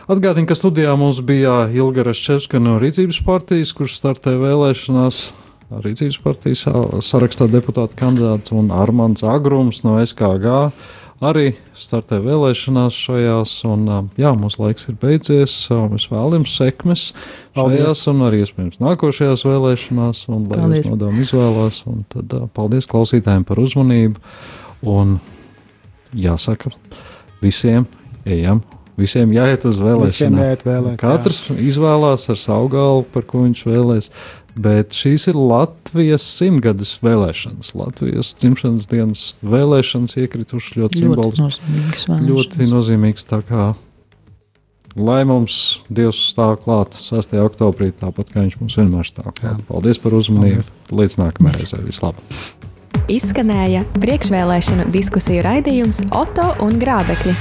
Atgādini, ka studijā mums bija Ilga Raščevska no Rīcības partijas, kurš startē vēlēšanās. Rīcības partijas sa- sarakstā deputāta kandidāts un Armāns Agrums no SKG arī startē vēlēšanās šajās. Un, ā, jā, mūsu laiks ir beidzies. Mēs vēlamies sekmes šajās un arī iespējams nākošajās vēlēšanās. Un, lai Paldies. jūs nodomu izvēlās. Un tad ā, paldies klausītājiem par uzmanību. Un jāsaka visiem, ejam, visiem jāiet uz Visiem vēlēšanām. jāiet vēlēt. jā. Katrs izvēlās ar savu galvu, par ko viņš vēlēs. Bet šīs ir Latvijas simtgades vēlēšanas. Latvijas dzimšanas dienas vēlēšanas iekritušas ļoti Ļoti simboliski. nozīmīgs vēlēšanas. Ļoti nozīmīgs. tā kā, Lai mums Dievs stāv klāt 6. oktobrī, tāpat kā viņš mums vienmēr stāv klāt. Paldies par uzmanību. Līdz nākamajai reizei. Vislabāk! Izskanēja priekšvēlēšanu diskusiju raidījums Oto un Grābekļi